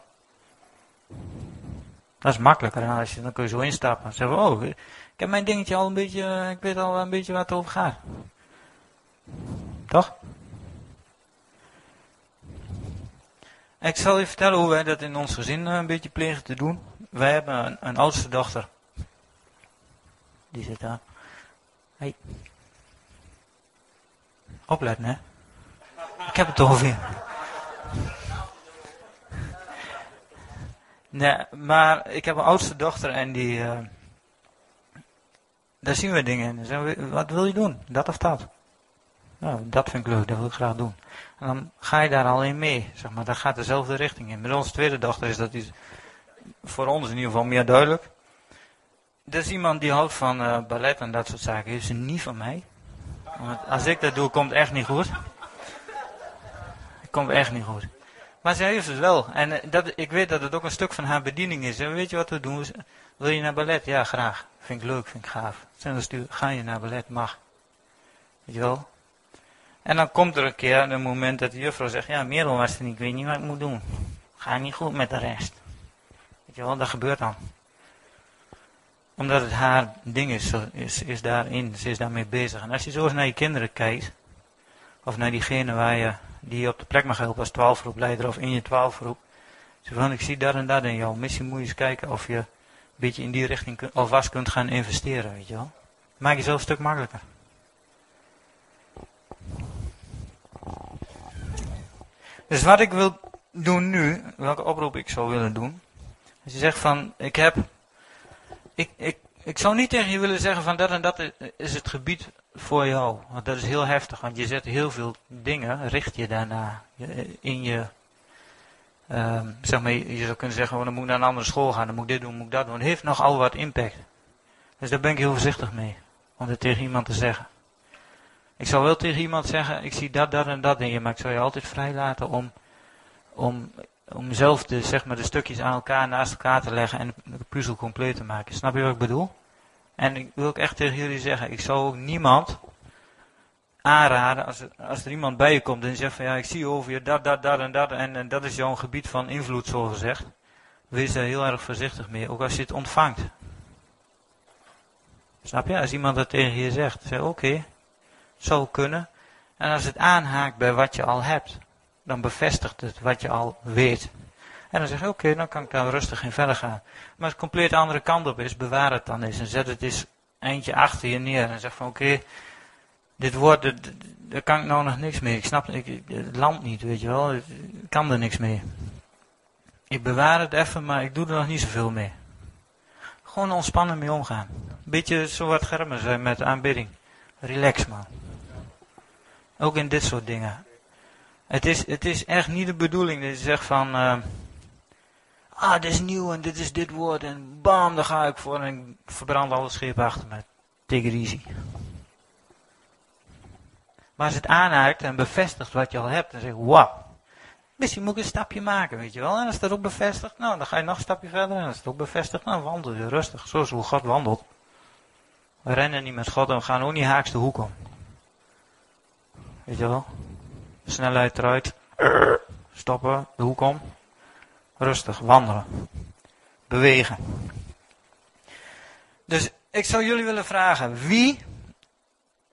Dat is makkelijker dan als je, dan kun je zo instappen. En zeggen, oh, ik heb mijn dingetje al een beetje, ik weet al een beetje wat het over gaat. Toch? Ik zal je vertellen hoe wij dat in ons gezin eh, een beetje plegen te doen. Wij hebben een, oudste dochter. Die zit daar. Hey. Opletten, hè. Ik heb het je. Nee, maar ik heb een oudste dochter en die... Uh, daar zien we dingen in. We, wat wil je doen? Dat of dat? Nou, dat vind ik leuk, dat wil ik graag doen. En dan ga je daar al in mee, zeg maar. Dat gaat dezelfde richting in. Met onze tweede dochter is dat iets, voor ons in ieder geval meer duidelijk. Is iemand die houdt van uh, ballet en dat soort zaken. Is ze niet van mij. Want als ik dat doe, komt het echt niet goed. Het komt echt niet goed. Maar zij heeft het wel. En eh, dat, ik weet dat het ook een stuk van haar bediening is. En weet je wat we doen? Wil je naar ballet? Ja, graag. Vind ik leuk, vind ik gaaf. dan stuur, ga je naar ballet? Mag. Weet je wel? En dan komt er een keer een moment dat de juffrouw zegt, ja, Merel was er niet, ik weet niet wat ik moet doen. Ga niet goed met de rest. Weet je wel, dat gebeurt dan. Omdat het haar ding is, is, is daarin, ze is daarmee bezig. En als je zo eens naar je kinderen kijkt, of naar diegene waar je, die je op de plek mag helpen als twaalfgroepleider of in je twaalfgroep. Zeg van, ik zie dat en dat in jou. Misschien moet je eens kijken of je een beetje in die richting alvast kunt gaan investeren, weet je wel. Maak jezelf een stuk makkelijker. Dus wat ik wil doen nu, welke oproep ik zou willen doen. Als je zegt van, ik heb, ik, ik, ik zou niet tegen je willen zeggen van dat en dat is het gebied voor jou. Want dat is heel heftig, want je zet heel veel dingen, richt je daarna in je, uh, zeg maar, je zou kunnen zeggen, oh, dan moet ik naar een andere school gaan, dan moet ik dit doen, moet ik dat doen. Het heeft nogal wat impact. Dus daar ben ik heel voorzichtig mee, om het tegen iemand te zeggen. Ik zou wel tegen iemand zeggen, ik zie dat, dat en dat in je, maar ik zou je altijd vrij laten om, om, om zelf de, zeg maar, de stukjes aan elkaar naast elkaar te leggen en de puzzel compleet te maken. Snap je wat ik bedoel? En ik wil ook echt tegen jullie zeggen, ik zou ook niemand aanraden, als er, als er iemand bij je komt en zegt van ja, ik zie over je dat, dat, dat en dat en, en dat is jouw gebied van invloed, zo gezegd. Wees daar heel erg voorzichtig mee, ook als je het ontvangt. Snap je? Als iemand dat tegen je zegt, zeg oké, zou kunnen. En als het aanhaakt bij wat je al hebt, dan bevestigt het wat je al weet. En dan zeg je, oké, dan kan ik daar rustig in verder gaan. Maar als het compleet de andere kant op is, bewaar het dan eens. En zet het eens eindje achter je neer. En zeg van, oké, dit woord, daar kan ik nou nog niks mee. Ik snap ik, het land niet, weet je wel. Ik kan er niks mee. Ik bewaar het even, maar ik doe er nog niet zoveel mee. Gewoon ontspannen mee omgaan. Beetje zo wat germen zijn met aanbidding. Relax man. Ook in dit soort dingen. Het is, het is echt niet de bedoeling dat je zegt van... Uh, ah, dit is nieuw en dit is dit woord en bam, daar ga ik voor en ik verbrand alle schepen achter me. Take easy. Maar als het aanhaakt en bevestigt wat je al hebt, dan zeg je, wauw. Misschien moet ik een stapje maken, weet je wel. En als dat ook bevestigt, nou, dan ga je nog een stapje verder. En als het ook bevestigt, nou, wandel je rustig. Zoals hoe God wandelt. We rennen niet met God en we gaan ook niet haaks de hoek om. Weet je wel? Snelheid eruit. Stoppen, de hoek om. Rustig, wandelen. Bewegen. Dus ik zou jullie willen vragen, wie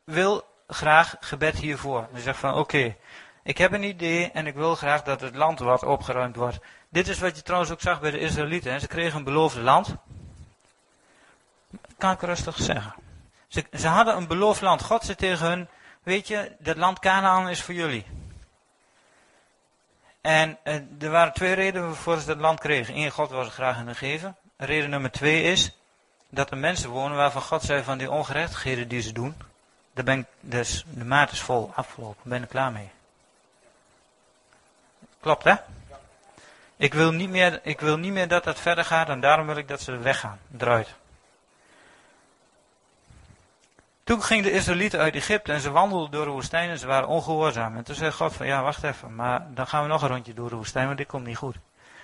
wil graag gebed hiervoor? Dan zegt van, oké, ik heb een idee en ik wil graag dat het land wat opgeruimd wordt. Dit is wat je trouwens ook zag bij de Israëlieten. Ze kregen een beloofd land. Kan ik rustig zeggen. Ze, ze hadden een beloofd land. God zei tegen hun, weet je, dat land Canaan is voor jullie. En eh, er waren twee redenen waarvoor ze dat land kregen. Eén, God was het graag in de geven. Reden nummer twee is dat er mensen wonen waarvan God zei van die ongerechtigheden die ze doen. Daar ben ik, dus de maat is vol afgelopen. Ben ik klaar mee. Klopt hè? Ik wil, niet meer, ik wil niet meer dat dat verder gaat en daarom wil ik dat ze weggaan, eruit. Toen gingen de Israëlieten uit Egypte en ze wandelden door de woestijn en ze waren ongehoorzaam. En toen zei God van, ja wacht even, maar dan gaan we nog een rondje door de woestijn, want dit komt niet goed.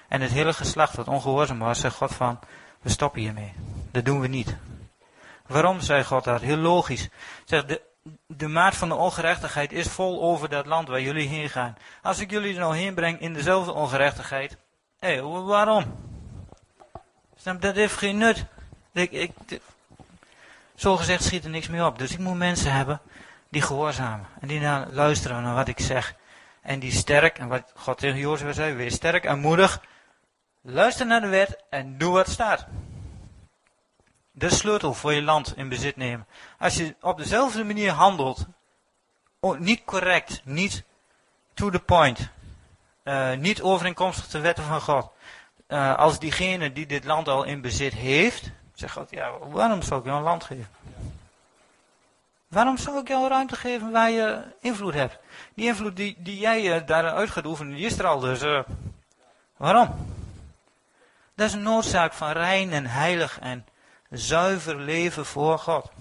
En het hele geslacht wat ongehoorzaam was, zei God van, we stoppen hiermee. Dat doen we niet. Waarom, zei God dat? Heel logisch. Zeg, de, de maat van de ongerechtigheid is vol over dat land waar jullie heen gaan. Als ik jullie er nou heen breng in dezelfde ongerechtigheid, hé, hey, waarom? Dat heeft geen nut. Ik, ik, zo gezegd schiet er niks meer op. Dus ik moet mensen hebben die gehoorzamen. En die naar luisteren naar wat ik zeg. En die sterk, en wat God tegen Jozef zei, wees sterk en moedig. Luister naar de wet en doe wat staat. De sleutel voor je land in bezit nemen. Als je op dezelfde manier handelt, niet correct, niet to the point, uh, niet overeenkomstig de wetten van God, uh, als diegene die dit land al in bezit heeft, zegt God, ja, waarom zou ik jou een land geven? Waarom zou ik jou ruimte geven waar je invloed hebt? Die invloed die, die jij uh, daaruit gaat oefenen, die is er al, dus uh, waarom? Dat is een noodzaak van rein en heilig en zuiver leven voor God.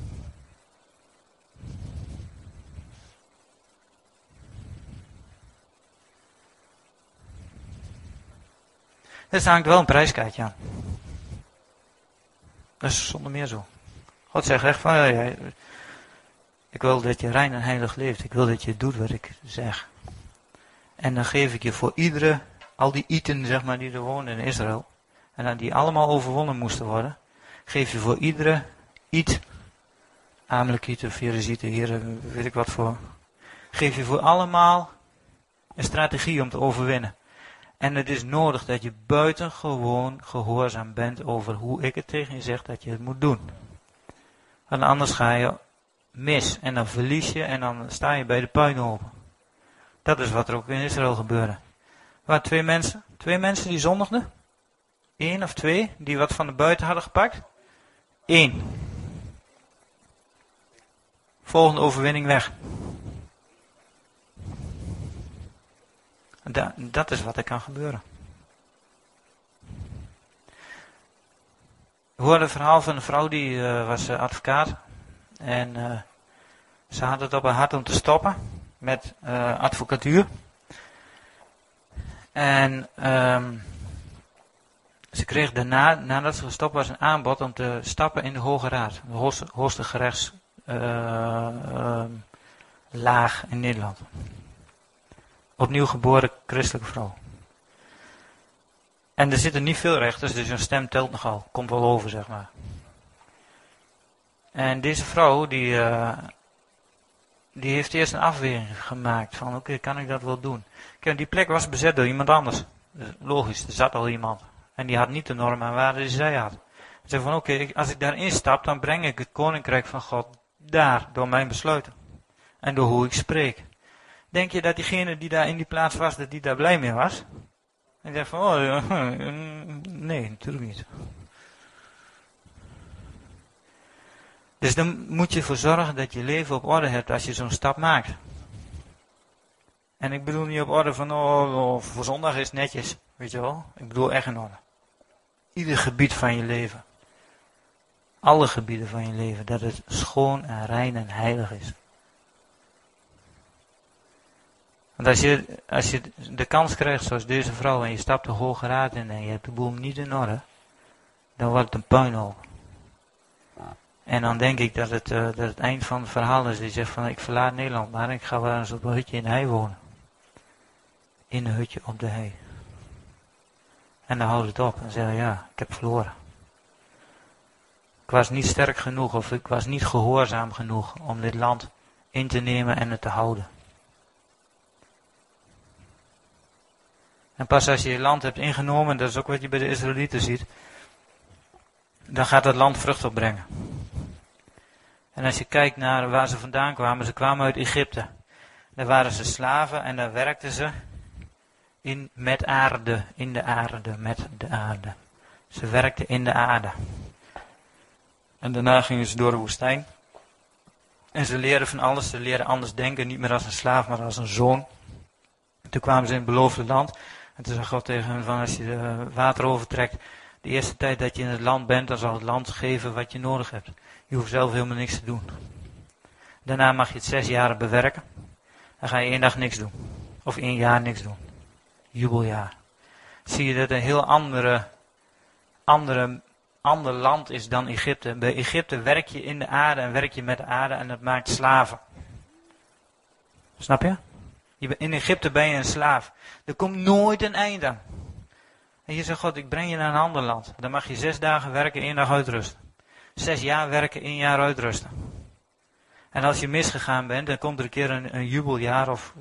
Er hangt wel een prijskaartje aan. Dat is zonder meer zo. God zegt echt van, ja, ik wil dat je rein en heilig leeft. Ik wil dat je doet wat ik zeg. En dan geef ik je voor iedere, al die iten zeg maar die er wonen in Israël, en dan die allemaal overwonnen moesten worden, geef je voor iedere iets, Amalekieten, Ferezieten, heren, weet ik wat voor, geef je voor allemaal een strategie om te overwinnen. En het is nodig dat je buitengewoon gehoorzaam bent over hoe ik het tegen je zeg dat je het moet doen. Want anders ga je mis en dan verlies je en dan sta je bij de puinhopen. Dat is wat er ook in Israël gebeurde. Waren twee mensen, twee mensen die zondigden. Eén of twee die wat van de buiten hadden gepakt. Eén. Volgende overwinning weg. Da dat is wat er kan gebeuren. Ik hoorde een verhaal van een vrouw die uh, was uh, advocaat. En uh, ze had het op haar hart om te stoppen met advocatuur. En um, ze kreeg daarna, nadat ze gestopt was, een aanbod om te stappen in de Hoge Raad. De hoogste, hoogste gerechtslaag in Nederland opnieuw geboren christelijke vrouw. En er zitten niet veel rechters, dus een stem telt nogal. Komt wel over, zeg maar. En deze vrouw, die, uh, die heeft eerst een afweging gemaakt. Van, oké, kan ik dat wel doen? Kijk, die plek was bezet door iemand anders. Dus logisch, er zat al iemand. En die had niet de normen en waarden die zij had. Ze zei van, oké, als ik daarin stap, dan breng ik het koninkrijk van God daar, door mijn besluiten. En door hoe ik spreek. Denk je dat diegene die daar in die plaats was, die daar blij mee was? En zegt van, oh, nee, natuurlijk niet. Dus dan moet je ervoor zorgen dat je leven op orde hebt als je zo'n stap maakt. En ik bedoel niet op orde van, oh, oh, voor zondag is netjes, weet je wel. Ik bedoel echt in orde. Ieder gebied van je leven. Alle gebieden van je leven, dat het schoon en rein en heilig is. Want als je, als je de kans krijgt zoals deze vrouw en je stapt de Hoge Raad in en je hebt de boel niet in orde, dan wordt het een puinhoop. En dan denk ik dat het, uh, dat het eind van het verhaal is. Die zegt van ik verlaat Nederland maar ik ga wel eens op een hutje in de hei wonen. In een hutje op de hei. En dan houdt het op en zeggen ja, ik heb verloren. Ik was niet sterk genoeg of ik was niet gehoorzaam genoeg om dit land in te nemen en het te houden. En pas als je je land hebt ingenomen, dat is ook wat je bij de Israëlieten ziet, dan gaat het land vrucht opbrengen. En als je kijkt naar waar ze vandaan kwamen, ze kwamen uit Egypte. Daar waren ze slaven en daar werkten ze in, met aarde, in de aarde, met de aarde. Ze werkten in de aarde. En daarna gingen ze door de woestijn. En ze leren van alles, ze leren anders denken, niet meer als een slaaf, maar als een zoon. Toen kwamen ze in het beloofde land. En toen zei God tegen hem van als je uh, water overtrekt, de eerste tijd dat je in het land bent, dan zal het land geven wat je nodig hebt. Je hoeft zelf helemaal niks te doen. Daarna mag je het zes jaar bewerken. Dan ga je één dag niks doen. Of één jaar niks doen. Jubeljaar. Zie je dat een heel andere, andere, ander land is dan Egypte. Bij Egypte werk je in de aarde en werk je met de aarde en dat maakt slaven. Snap je? In Egypte ben je een slaaf. Er komt nooit een einde. En je zegt, God, ik breng je naar een ander land. Dan mag je zes dagen werken, één dag uitrusten. Zes jaar werken, één jaar uitrusten. En als je misgegaan bent, dan komt er een keer een, jubeljaar, of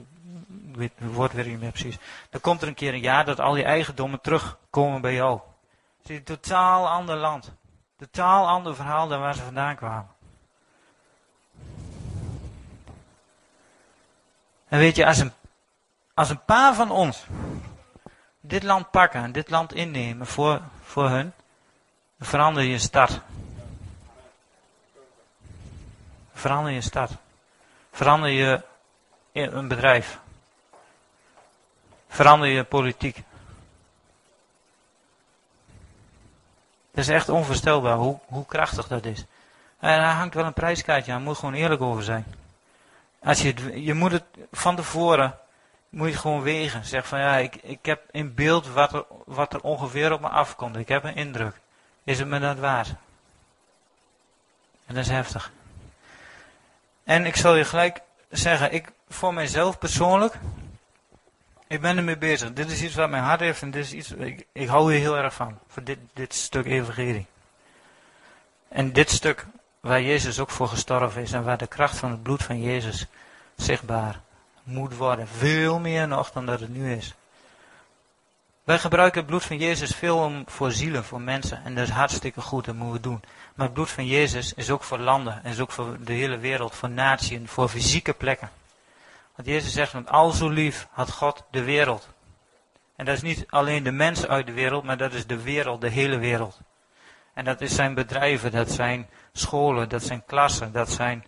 ik niet meer precies. Dan komt er een keer een jaar dat al je eigendommen terugkomen bij jou. Het is een totaal ander land. Totaal ander verhaal dan waar ze vandaan kwamen. En weet je, als een, als een paar van ons dit land pakken en dit land innemen voor, voor hun, dan verander je stad. Verander je stad. Verander je een bedrijf. Verander je politiek. Het is echt onvoorstelbaar hoe, hoe krachtig dat is. En daar hangt wel een prijskaartje aan, moet gewoon eerlijk over zijn. Als je, je moet het van tevoren, moet je gewoon wegen. Zeg van ja, ik, ik heb in beeld wat er, wat er ongeveer op me afkomt. Ik heb een indruk. Is het me dat waard? En dat is heftig. En ik zal je gelijk zeggen, ik voor mijzelf persoonlijk, ik ben ermee bezig. Dit is iets wat mijn hart heeft en dit is iets, ik, ik hou hier heel erg van. Voor dit, dit stuk evangelie. En dit stuk waar Jezus ook voor gestorven is en waar de kracht van het bloed van Jezus zichtbaar moet worden. Veel meer nog dan dat het nu is. Wij gebruiken het bloed van Jezus veel om, voor zielen, voor mensen. En dat is hartstikke goed, dat moeten we doen. Maar het bloed van Jezus is ook voor landen. Is ook voor de hele wereld, voor naties, voor fysieke plekken. Want Jezus zegt, want al zo lief had God de wereld. En dat is niet alleen de mensen uit de wereld, maar dat is de wereld, de hele wereld. En dat is zijn bedrijven, dat zijn scholen, dat zijn klassen, dat zijn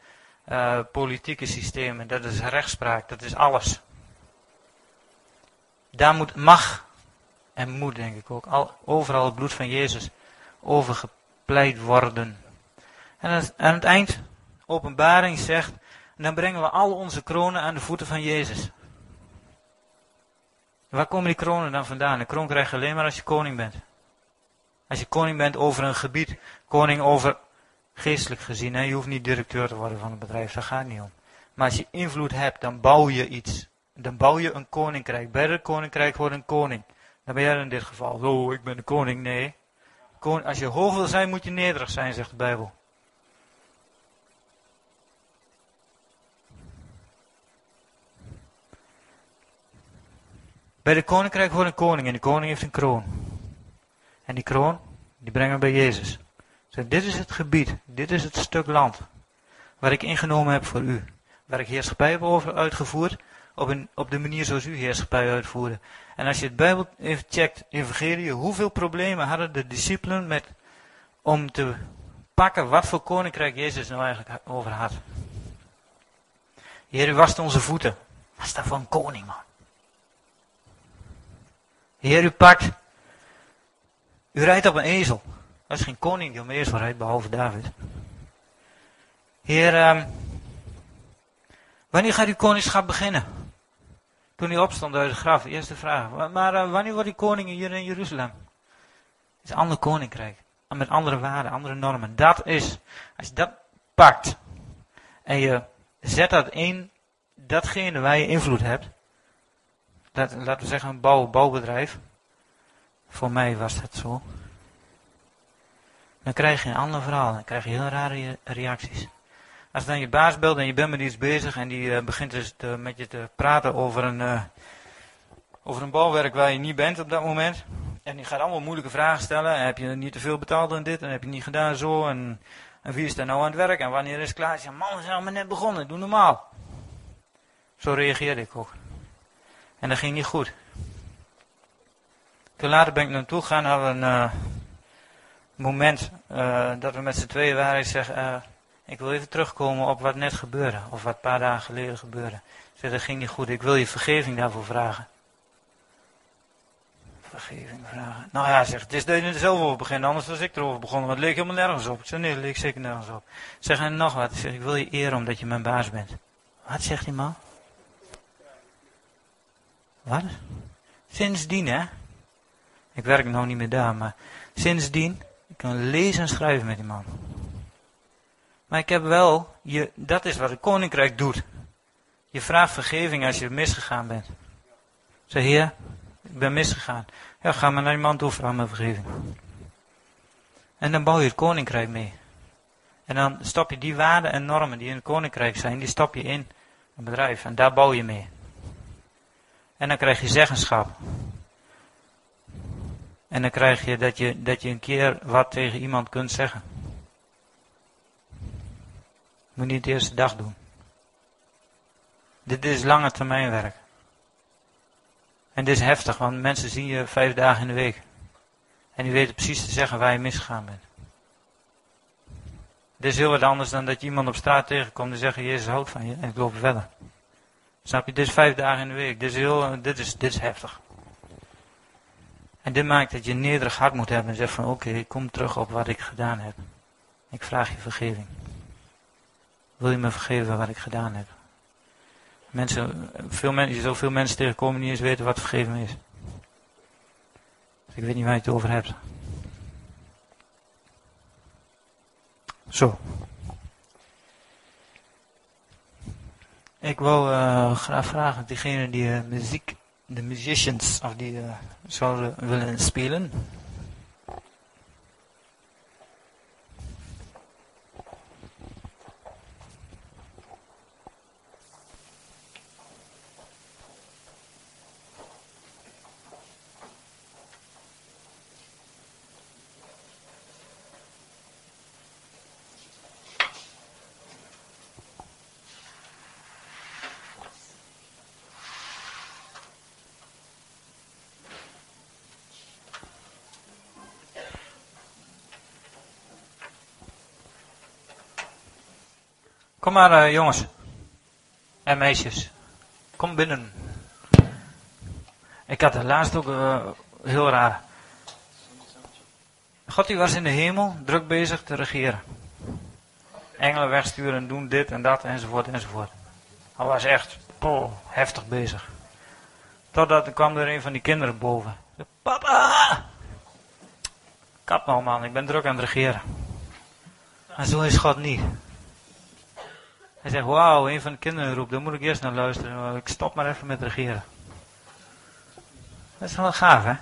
uh, politieke systemen, dat is rechtspraak, dat is alles. Daar moet, mag en moet denk ik ook, al, overal het bloed van Jezus overgepleit worden. En aan het eind, openbaring zegt, dan brengen we al onze kronen aan de voeten van Jezus. Waar komen die kronen dan vandaan? Een kroon krijg je alleen maar als je koning bent. Als je koning bent over een gebied, koning over geestelijk gezien, hè, je hoeft niet directeur te worden van een bedrijf, daar gaat het niet om. Maar als je invloed hebt, dan bouw je iets. Dan bouw je een koninkrijk. Bij het koninkrijk wordt een koning. Dan ben jij in dit geval. Oh, ik ben de koning. Nee. Als je hoog wil zijn, moet je nederig zijn, zegt de Bijbel. Bij de koninkrijk wordt een koning en de koning heeft een kroon. En die kroon, die brengen we bij Jezus. Dit is het gebied, dit is het stuk land waar ik ingenomen heb voor u. Waar ik heerschappij heb over uitgevoerd, op, een, op de manier zoals u heerschappij uitvoerde. En als je het Bijbel even checkt, evangelie, hoeveel problemen hadden de discipelen met, om te pakken wat voor koninkrijk Jezus nou eigenlijk over had. Heer, u wast onze voeten. Wat is dat voor een koning, man? Heer, u pakt. U rijdt op een ezel. Dat is geen koning die om ezel rijdt, behalve David. Heer, um, wanneer gaat uw koningschap beginnen? Toen hij opstond uit het graf, eerste vraag. Maar uh, wanneer wordt die koning hier in Jeruzalem? Het is een ander koninkrijk. Met andere waarden, andere normen. Dat is, als je dat pakt en je zet dat in datgene waar je invloed hebt, dat, laten we zeggen een bouw, bouwbedrijf. Voor mij was dat zo. Dan krijg je een ander verhaal. Dan krijg je heel rare reacties. Als dan je baas belt en je bent met iets bezig en die uh, begint dus te, met je te praten over een, uh, over een bouwwerk waar je niet bent op dat moment. En die gaat allemaal moeilijke vragen stellen. En heb je niet te veel betaald en dit en heb je niet gedaan zo. En, en wie is daar nou aan het werk en wanneer is het klaar? Ja, man, we zijn allemaal net begonnen. Doe normaal. Zo reageerde ik ook. En dat ging niet goed. Toen later ben ik naartoe gegaan, hadden een uh, moment uh, dat we met z'n tweeën waren. Ik zeg, uh, ik wil even terugkomen op wat net gebeurde, of wat een paar dagen geleden gebeurde. Zeg, dat ging niet goed, ik wil je vergeving daarvoor vragen. Vergeving vragen. Nou ja, zeg, het is dat je er zelf over begint, anders was ik erover begonnen, want het leek helemaal nergens op. Ik nee, het leek zeker nergens op. Ik zeg, en nog wat, ik ik wil je eren omdat je mijn baas bent. Wat zegt die man? Wat? Sindsdien, hè? Ik werk nog niet meer daar, maar sindsdien, ik kan lezen en schrijven met die man. Maar ik heb wel, je, dat is wat het koninkrijk doet. Je vraagt vergeving als je misgegaan bent. Zeg, heer, ik ben misgegaan. Ja, ga maar naar die man toe, vraag me vergeving. En dan bouw je het koninkrijk mee. En dan stop je die waarden en normen die in het koninkrijk zijn, die stop je in een bedrijf. En daar bouw je mee. En dan krijg je zeggenschap. En dan krijg je dat je, dat je een keer wat tegen iemand kunt zeggen. Moet niet de eerste dag doen. Dit is lange termijn werk. En dit is heftig, want mensen zien je vijf dagen in de week. En die weten precies te zeggen waar je misgegaan bent. Dit is heel wat anders dan dat je iemand op straat tegenkomt en zegt, Jezus houdt van je en ik loop verder. Snap je? Dit is vijf dagen in de week. Dit is, heel, dit is, dit is heftig. En dit maakt dat je nederig hart moet hebben en zegt van oké, ik kom terug op wat ik gedaan heb. Ik vraag je vergeving. Wil je me vergeven wat ik gedaan heb? Mensen, veel mensen, je veel mensen tegenkomen die eens weten wat vergeven is. Dus ik weet niet waar je het over hebt. Zo. Ik wou uh, graag vragen, diegene die uh, muziek, de musicians, of die uh, zouden willen spelen. Maar uh, jongens. En meisjes. Kom binnen. Ik had het laatst ook uh, heel raar. God die was in de hemel druk bezig te regeren. Engelen wegsturen, doen dit en dat enzovoort enzovoort. Hij was echt heftig bezig. Totdat er kwam er een van die kinderen boven. Papa! Kap nou man, ik ben druk aan het regeren. En zo is God niet. Hij zegt, wauw, een van de kinderen roept, dan moet ik eerst naar luisteren. Ik stop maar even met regeren. Dat is wel gaaf, hè?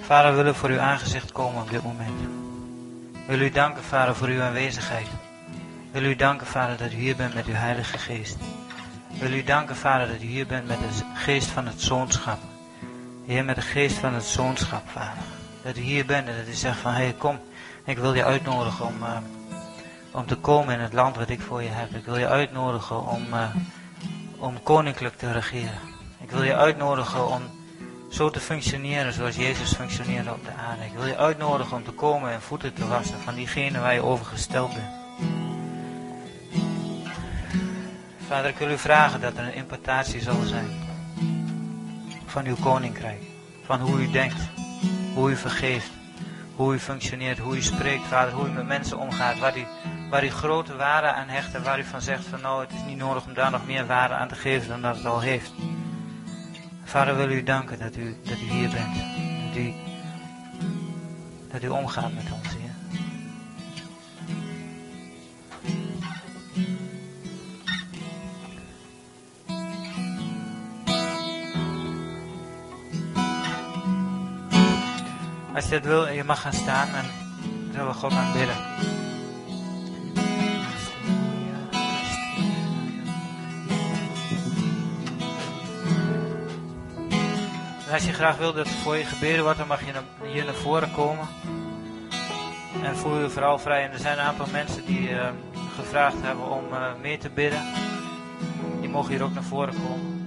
Vader, we willen voor uw aangezicht komen op dit moment. Willen u danken, Vader, voor uw aanwezigheid. We willen u danken, Vader, dat u hier bent met uw Heilige Geest wil u danken, Vader, dat u hier bent met de geest van het zoonschap. Heer, met de geest van het zoonschap, Vader. Dat u hier bent en dat u zegt van, hé, hey, kom, ik wil je uitnodigen om, uh, om te komen in het land wat ik voor je heb. Ik wil je uitnodigen om, uh, om koninklijk te regeren. Ik wil je uitnodigen om zo te functioneren zoals Jezus functioneerde op de aarde. Ik wil je uitnodigen om te komen en voeten te wassen van diegene waar je over gesteld bent. Vader, ik wil u vragen dat er een importatie zal zijn van uw koninkrijk. Van hoe u denkt, hoe u vergeeft, hoe u functioneert, hoe u spreekt, Vader, hoe u met mensen omgaat, waar u, waar u grote waarde aan hecht en waar u van zegt van nou, het is niet nodig om daar nog meer waarde aan te geven dan dat het al heeft. Vader, wil u danken dat u, dat u hier bent. Dat u, dat u omgaat met ons, Als je dat wil, je mag gaan staan en zullen we God aanbidden. En als je graag wil dat voor je gebeden wordt, dan mag je hier naar voren komen. En voel je vooral vrij. En er zijn een aantal mensen die uh, gevraagd hebben om uh, meer te bidden. Die mogen hier ook naar voren komen.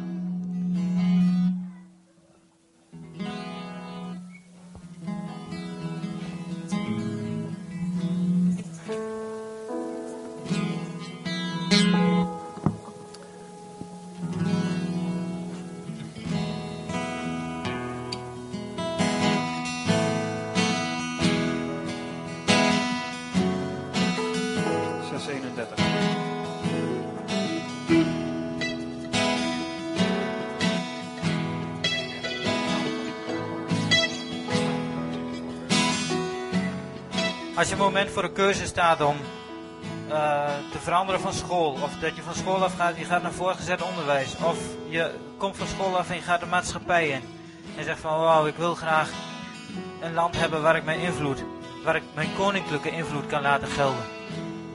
Als je een moment voor een keuze staat om uh, te veranderen van school, of dat je van school af gaat, je gaat naar voortgezet onderwijs, of je komt van school af en je gaat de maatschappij in. En zegt van wauw, ik wil graag een land hebben waar ik mijn invloed, waar ik mijn koninklijke invloed kan laten gelden.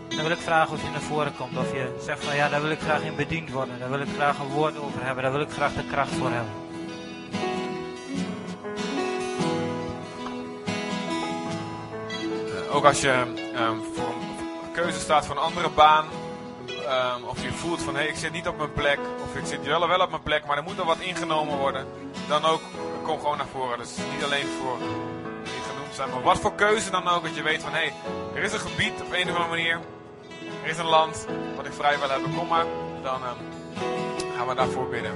Dan wil ik vragen of je naar voren komt, of je zegt van ja, daar wil ik graag in bediend worden, daar wil ik graag een woord over hebben, daar wil ik graag de kracht voor hebben. Ook als je um, voor een keuze staat voor een andere baan, um, of je voelt van hé, hey, ik zit niet op mijn plek, of ik zit wel, wel op mijn plek, maar er moet er wat ingenomen worden, dan ook kom gewoon naar voren. Dus niet alleen voor die genoemd zijn, maar wat voor keuze dan ook, dat je weet van hé, hey, er is een gebied op een of andere manier, er is een land wat ik vrij wil hebben, kom dan um, gaan we daarvoor bidden.